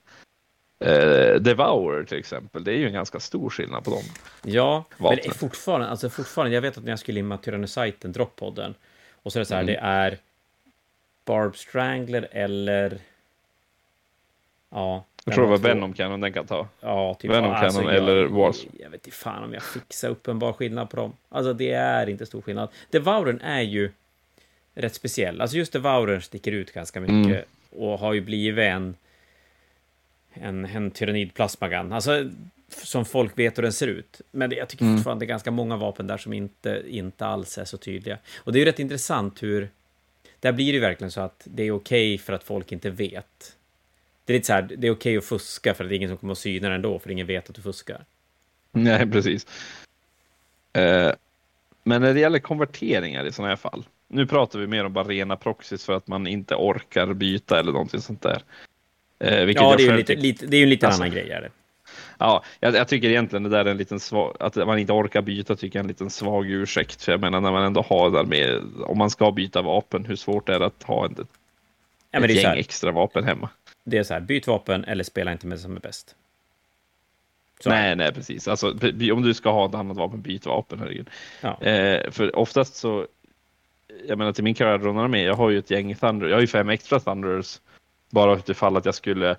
eh, Devour till exempel. Det är ju en ganska stor skillnad på dem. Ja, Vapnet. men det är fortfarande, alltså fortfarande, jag vet att när jag skulle limma Tyrannocyten, droppodden, och så är det så här, Mm. det är Barb Strangler eller... Ja. Jag tror det var Venom Cannon den kan ta. Ja, typ. Venom Cannon jag, eller Wars. Jag vet inte fan om jag fixar uppenbar skillnad på dem. Alltså, det är inte stor skillnad. Devouren är ju rätt speciell. Alltså, just Devouren sticker ut ganska mycket Mm. och har ju blivit en en, en tyrannidplasmagun. Alltså, som folk vet hur den ser ut. Men jag tycker Mm. fortfarande det är ganska många vapen där som inte, inte alls är så tydliga. Och det är ju rätt intressant hur... Där blir det ju verkligen så att det är okej för att folk inte vet. Det är lite så här, det är okej att fuska för att det är ingen som kommer att syna den ändå, för ingen vet att du fuskar. Nej, <laughs> precis. Eh, men när det gäller konverteringar i sådana här fall. Nu pratar vi mer om bara rena proxys för att man inte orkar byta eller någonting sånt där. Eh, Ja, det är lite, lite, det är ju en liten Alltså, annan grej. Är det. Ja, jag, jag tycker egentligen det där är en liten svag, att man inte orkar byta tycker jag är en liten svag ursäkt. För jag menar när man ändå har där med, om man ska byta vapen, hur svårt är det att ha ett, Ja, ett det, gäng extra vapen hemma? Det är så här, byt vapen eller spela inte med det som är bäst. Så, Nej, nej, precis. Alltså, om du ska ha ett annat vapen, byt vapen, herregud. Ja. Eh, för oftast så, jag menar till min karriär med, jag har ju ett gäng Thunder, jag har ju fem extra Thunders, bara utifall att jag skulle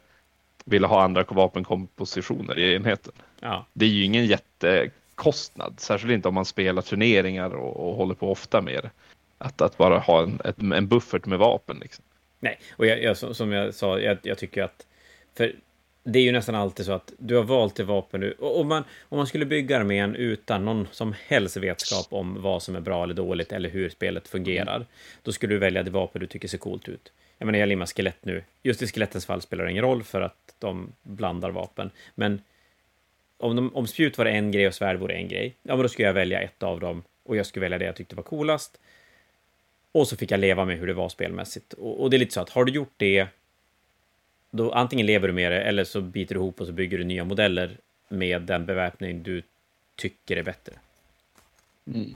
vilja ha andra vapenkompositioner i enheten. Ja. Det är ju ingen jättekostnad, särskilt inte om man spelar turneringar och, och håller på ofta med det. Att, att bara ha en, ett, en buffert med vapen. Liksom. Nej, och jag, jag, som jag sa, jag, jag tycker att... För det är ju nästan alltid så att du har valt det vapen du... Om man, om man skulle bygga armén utan någon som helst vetskap om vad som är bra eller dåligt eller hur spelet fungerar, då skulle du välja det vapen du tycker ser coolt ut. Jag menar, jag limmar skelett nu. Just i skelettens fall spelar det ingen roll för att de blandar vapen. Men om, de, om spjut var en grej och svärd vore en grej, ja, men då skulle jag välja ett av dem och jag skulle välja det jag tyckte var coolast. Och så fick jag leva med hur det var spelmässigt. Och, och det är lite så att har du gjort det, då antingen lever du med det eller så biter du ihop och så bygger du nya modeller med den beväpning du tycker är bättre. Mm.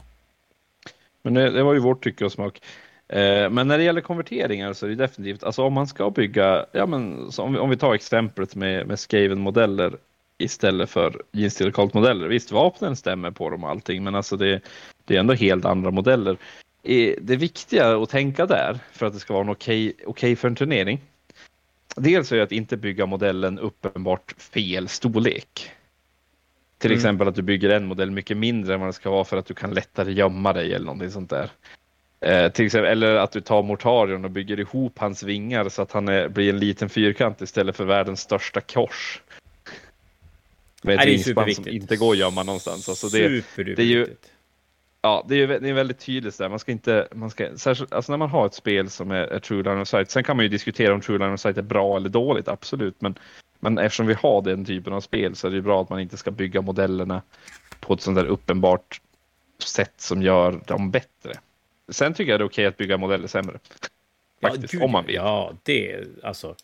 Men det, det var ju vårt tycke och smak. Eh, men när det gäller konverteringar så är det definitivt, alltså om man ska bygga, ja men så om, vi, om vi tar exemplet med, med Skaven-modeller istället för Jeans modeller Visst, vapnen stämmer på dem och allting, men alltså det, det är ändå helt andra modeller. Det viktiga att tänka där, för att det ska vara en okej okej för en turnering, dels är att inte bygga modellen uppenbart fel storlek. Till Mm. exempel att du bygger en modell mycket mindre än vad det ska vara för att du kan lättare gömma dig eller någonting sånt där. Eh, till exempel, eller att du tar Mortarion och bygger ihop hans vingar så att han är, blir en liten fyrkant istället för världens största kors. Med ett Nej, det är vingspann som inte går att gömma någonstans. Alltså det, det är ju-. Ja, det är, det är väldigt tydligt där. Man ska inte, man ska, särskilt, alltså när man har ett spel som är, är True Line of Sight. Sen kan man ju diskutera om True Line of Sight är bra eller dåligt, absolut. Men, men eftersom vi har den typen av spel så är det ju bra att man inte ska bygga modellerna på ett sånt där uppenbart sätt som gör dem bättre. Sen tycker jag det är okej att bygga modeller sämre. Faktiskt, gud, om man vill. Ja, det alltså.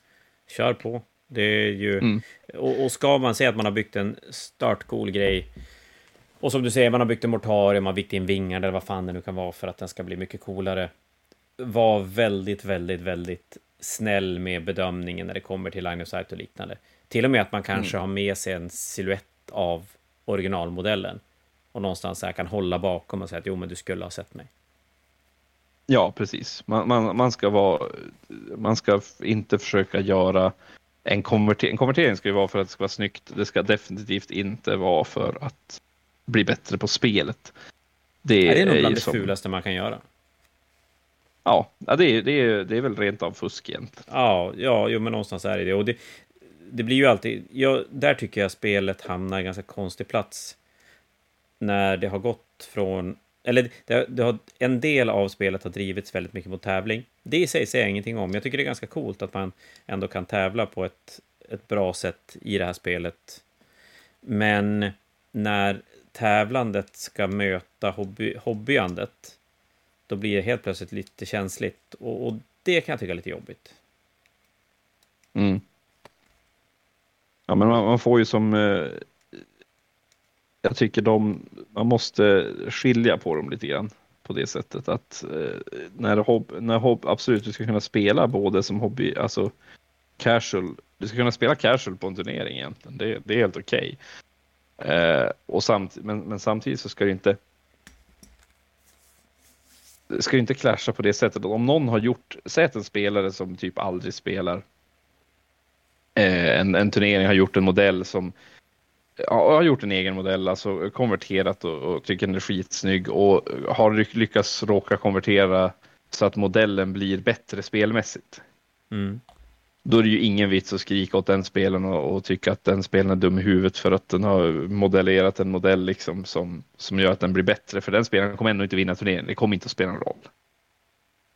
Kör på. Det är ju... Mm. Och, och ska man säga att man har byggt en startcool grej och som du säger, man har byggt en mortarium, man har byggt in vingar eller vad fan det nu kan vara för att den ska bli mycket coolare. Var väldigt, väldigt, väldigt snäll med bedömningen när det kommer till line of sight och liknande. Till och med att man kanske har med sig en siluett av originalmodellen och någonstans så här kan hålla bakom och säga att jo, men du skulle ha sett mig. Ja, precis. Man, man, man, ska vara, man ska inte försöka göra en konvertering. En konvertering ska ju vara för att det ska vara snyggt. Det ska definitivt inte vara för att bli bättre på spelet. Det, Det är nog bland det som- fulaste man kan göra. Ja, det, är, det, är, det är väl rent av fusk egentligen. Ja, ja, jo, men någonstans är det det. Och det, det blir ju alltid... Ja, där tycker jag spelet hamnar i en ganska konstig plats. När det har gått från... Eller det, det har, en del av spelet har drivits väldigt mycket mot tävling. Det i sig säger jag ingenting om. Jag tycker det är ganska coolt att man ändå kan tävla på ett, ett bra sätt i det här spelet. Men när tävlandet ska möta hobby, hobbyandet, då blir det helt plötsligt lite känsligt. Och, och det kan jag tycka är lite jobbigt. Mm. Ja, men man, man får ju som... Eh, jag tycker de... Man måste skilja på dem lite grann. På det sättet att eh, när, hobb, när hobb, absolut du ska kunna spela både som hobby, alltså casual. Du ska kunna spela casual på en turnering egentligen. Det, det är helt okej. Okay. Eh, och samt, men, men samtidigt så ska det inte ska inte clasha på det sättet. Om någon har gjort, säg att en spelare som typ aldrig spelar eh, en, en turnering har gjort en modell som ja, har gjort en egen modell, alltså konverterat och, och tycker den är skitsnygg och har lyckats råka konvertera så att modellen blir bättre spelmässigt. Mm. Då är det ju ingen vits att skrika åt den spelaren och, och tycka att den spelaren är dum i huvudet för att den har modellerat en modell liksom som, som gör att den blir bättre. För den spelaren kommer ändå inte vinna turneringen. Det kommer inte att spela någon roll.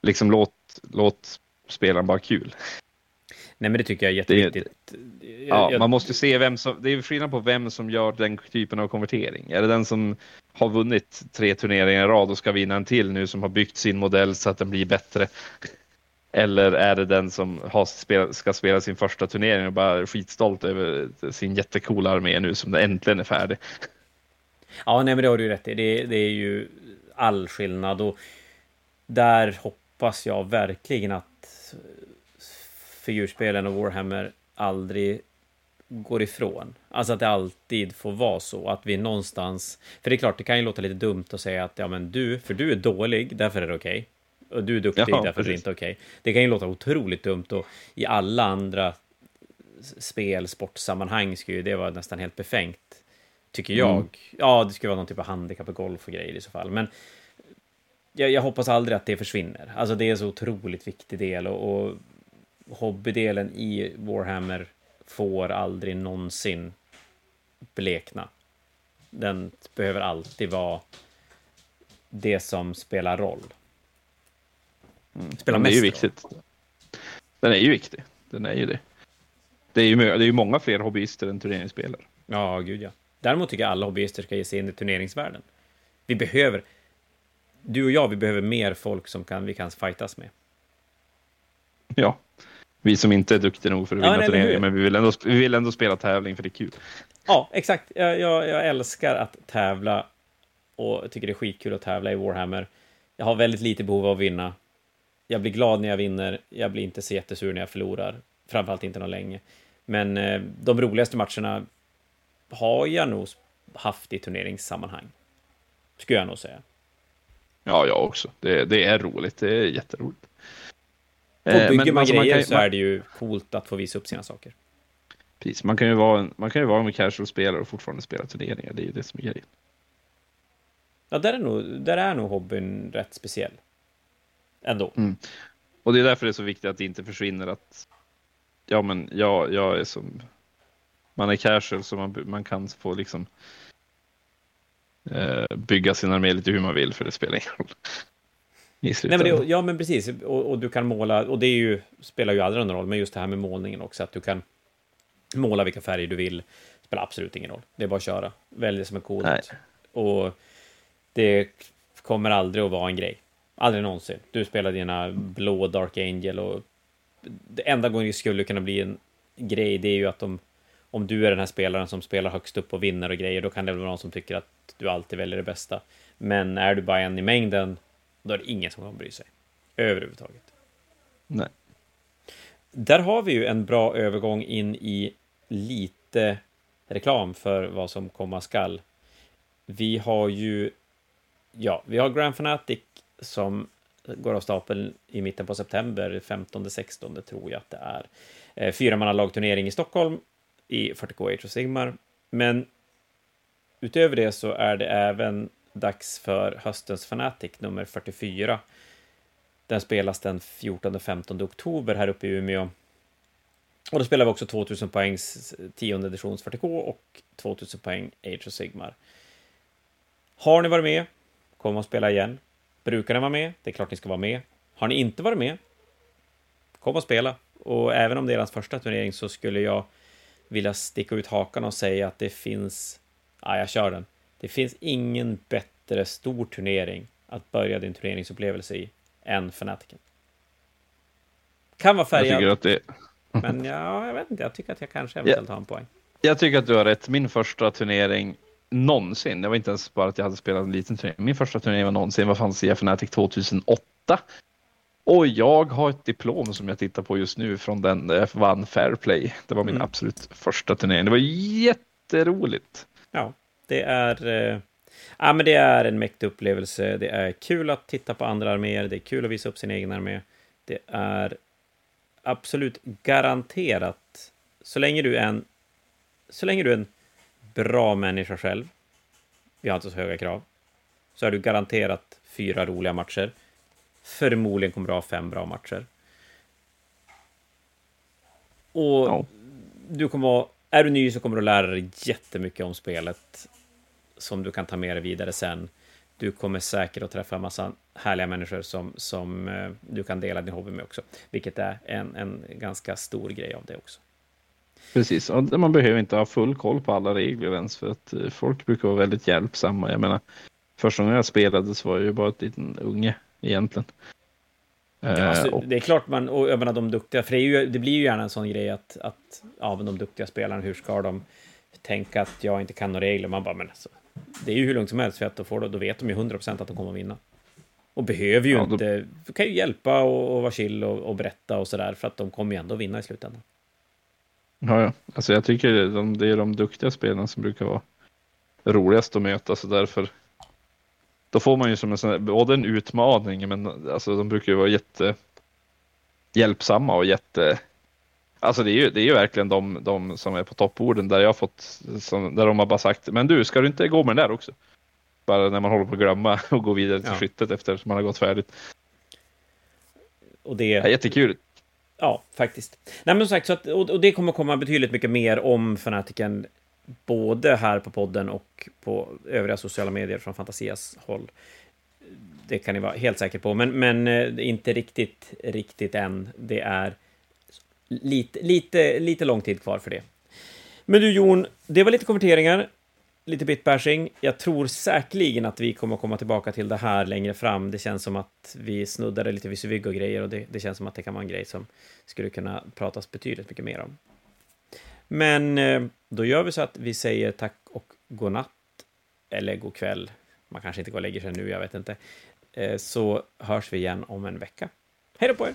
Liksom låt, låt spelaren bara kul. Nej, men det tycker jag är jätteviktigt. Det, ja, jag, man måste se vem som, det är skillnad på vem som gör den typen av konvertering. Är det den som har vunnit tre turneringar i rad och ska vinna en till nu som har byggt sin modell så att den blir bättre? Eller är det den som har spel, ska spela sin första turnering och bara är skitstolt över sin jättekola armé nu som äntligen är färdig? Ja, nej, men det har du rätt i. Det, det är ju all skillnad och där hoppas jag verkligen att figurspelen och Warhammer aldrig går ifrån. Alltså att det alltid får vara så att vi någonstans... För det är klart, det kan ju låta lite dumt att säga att ja, men du, för du är dålig, därför är det okej. Okay. Och du är duktig, ja, därför precis. är det inte okej. Okay. Det kan ju låta otroligt dumt och i alla andra spel, sportsammanhang skulle ju det vara nästan helt befängt. Tycker jag. Mm. Ja, det skulle vara någon typ av handikapp, golf och grejer i så fall. Men jag, jag, hoppas aldrig att det försvinner. Alltså det är en så otroligt viktig del och, och hobbydelen i Warhammer får aldrig någonsin blekna. Den behöver alltid vara det som spelar roll. Mm. Spelar mest är ju viktigt. Den är ju viktig. Den är ju det. Det är ju, det är ju många fler hobbyister än turneringsspelare. Ja, gud ja. Däremot tycker jag alla hobbyister ska ge sig in i turneringsvärlden. Vi behöver, du och jag, vi behöver mer folk som kan, vi kan fightas med. Ja, vi som inte är duktiga nog för att vinna ja, turneringen, men vi vill, ändå, vi vill ändå spela tävling för det är kul. Ja, exakt. Jag, jag, jag älskar att tävla och tycker det är skitkul att tävla i Warhammer. Jag har väldigt lite behov av att vinna. Jag blir glad när jag vinner. Jag blir inte så jättesur när jag förlorar. Framförallt inte någon länge. Men eh, de roligaste matcherna har jag nog haft i turneringssammanhang. Skulle jag nog säga. Ja, jag också. Det, det är roligt. Det är jätteroligt. Och eh, bygger man alltså, grejer man kan, så är det ju coolt att få visa upp sina saker. Precis, man kan ju vara man kan ju vara en casual-spelare och fortfarande spela turneringar. Det är ju det som är grejen. Ja, där är nog, där är nog hobbyn rätt speciell. Ändå. Mm. Och det är därför det är så viktigt att det inte försvinner att ja, men jag, jag är som man är casual så man, man kan få liksom eh, bygga sin armé lite hur man vill för det spelar ingen roll. <laughs> Nej, men det, ja, men precis. Och, och, du kan måla, och det ju, spelar ju aldrig någon roll, men just det här med målningen också, att du kan måla vilka färger du vill. spelar absolut ingen roll. Det är bara att köra. Välj det som är coolt. Och det kommer aldrig att vara en grej. Aldrig någonsin. Du spelar dina blå Dark Angel och det enda gången det skulle kunna bli en grej, det är ju att de, om du är den här spelaren som spelar högst upp och vinner och grejer, då kan det väl vara någon som tycker att du alltid väljer det bästa. Men är du bara en i mängden, då är det ingen som kommer bry sig. Överhuvudtaget. Nej. Där har vi ju en bra övergång in i lite reklam för vad som komma skall. Vi har ju, ja, vi har Grand Fanatic som går av stapeln i mitten på september, 15-16 tror jag att det är. Eh, i Stockholm i 40K Age of Sigmar. Men utöver det så är det även dags för höstens Fanatic nummer 44. Den spelas den 14-15 oktober här uppe i Umeå. Och då spelar vi också 2000 poängs 10 editions 40K och 2000 poäng Age of Sigmar. Har ni varit med? Kom och spela igen. Brukar ni vara med? Det är klart ni ska vara med. Har ni inte varit med? Kom och spela. Och även om det är hans första turnering så skulle jag vilja sticka ut hakan och säga att det finns... Ja, jag kör den. Det finns ingen bättre stor turnering att börja din turneringsupplevelse i än Fanatiken. Kan vara färgad. Jag det... men ja, jag vet inte, jag tycker att jag kanske eventuellt har en poäng. Jag tycker att du har rätt. Min första turnering någonsin, det var inte ens bara att jag hade spelat en liten turnering. Min första turnering var någonsin, vad fanns i Fnatic 2008? Och jag har ett diplom som jag tittar på just nu från den jag vann Fairplay. Det var min Mm. absolut första turnering. Det var jätteroligt. Ja, det är... Eh, ja, men det är en mäktig upplevelse. Det är kul att titta på andra arméer. Det är kul att visa upp sin egen armé. Det är absolut garanterat, så länge du är en, så länge du är en bra människa själv, vi har inte så höga krav, så är du garanterat fyra roliga matcher. Förmodligen kommer du ha fem bra matcher. Och Ja. du kommer att, är du ny så kommer du lära dig jättemycket om spelet som du kan ta med dig vidare sen. Du kommer säkert att träffa en massa härliga människor som, som eh, du kan dela din hobby med också, vilket är en, en ganska stor grej av det också. Precis, och man behöver inte ha full koll på alla regler ens för att eh, folk brukar vara väldigt hjälpsamma. Jag menar, första gången jag spelade så var jag ju bara ett liten unge egentligen. Ja, Eh, alltså, och, det är klart man, och jag menar de duktiga, för det, ju, det blir ju gärna en sån grej att, att ja, men de duktiga spelarna, hur ska de tänka att jag inte kan några regler? Man bara, men alltså, det är ju hur lugnt som helst, för att då, får, då vet de ju 100% att de kommer att vinna. Och behöver ju Ja, då- inte, kan ju hjälpa och, och vara chill och, och berätta och sådär, för att de kommer ju ändå vinna i slutändan. Ja, ja. Alltså jag tycker det är de, det är de duktiga spelarna som brukar vara roligast att möta, så därför då får man ju som en sån här, både en utmaning, men alltså de brukar ju vara jätte hjälpsamma och jätte Alltså det är ju, det är ju verkligen de, de som är på topporden där jag har fått, som, där de har bara sagt, men du, ska du inte gå med den där också? Bara när man håller på att glömma och gå vidare till Ja. skyttet efter man har gått färdigt. Och det, Ja, jättekul. Ja, faktiskt. Nej, men som sagt, så att, och, och det kommer komma betydligt mycket mer om Fanatiken, både här på podden och på övriga sociala medier från Fantasias håll. Det kan ni vara helt säkra på, men, men eh, inte riktigt, riktigt än. Det är lite, lite, lite lång tid kvar för det. Men du Jon, det var lite kommenteringar, lite bitbashing. Jag tror säkerligen att vi kommer komma tillbaka till det här längre fram. Det känns som att vi snuddade lite vid Suvig och grejer och det, det känns som att det kan vara en grej som skulle kunna pratas betydligt mycket mer om. Men eh, då gör vi så att vi säger tack och godnatt, eller god kväll. Man kanske inte går och lägger sig nu, jag vet inte. Eh, så hörs vi igen om en vecka. Hej då på er!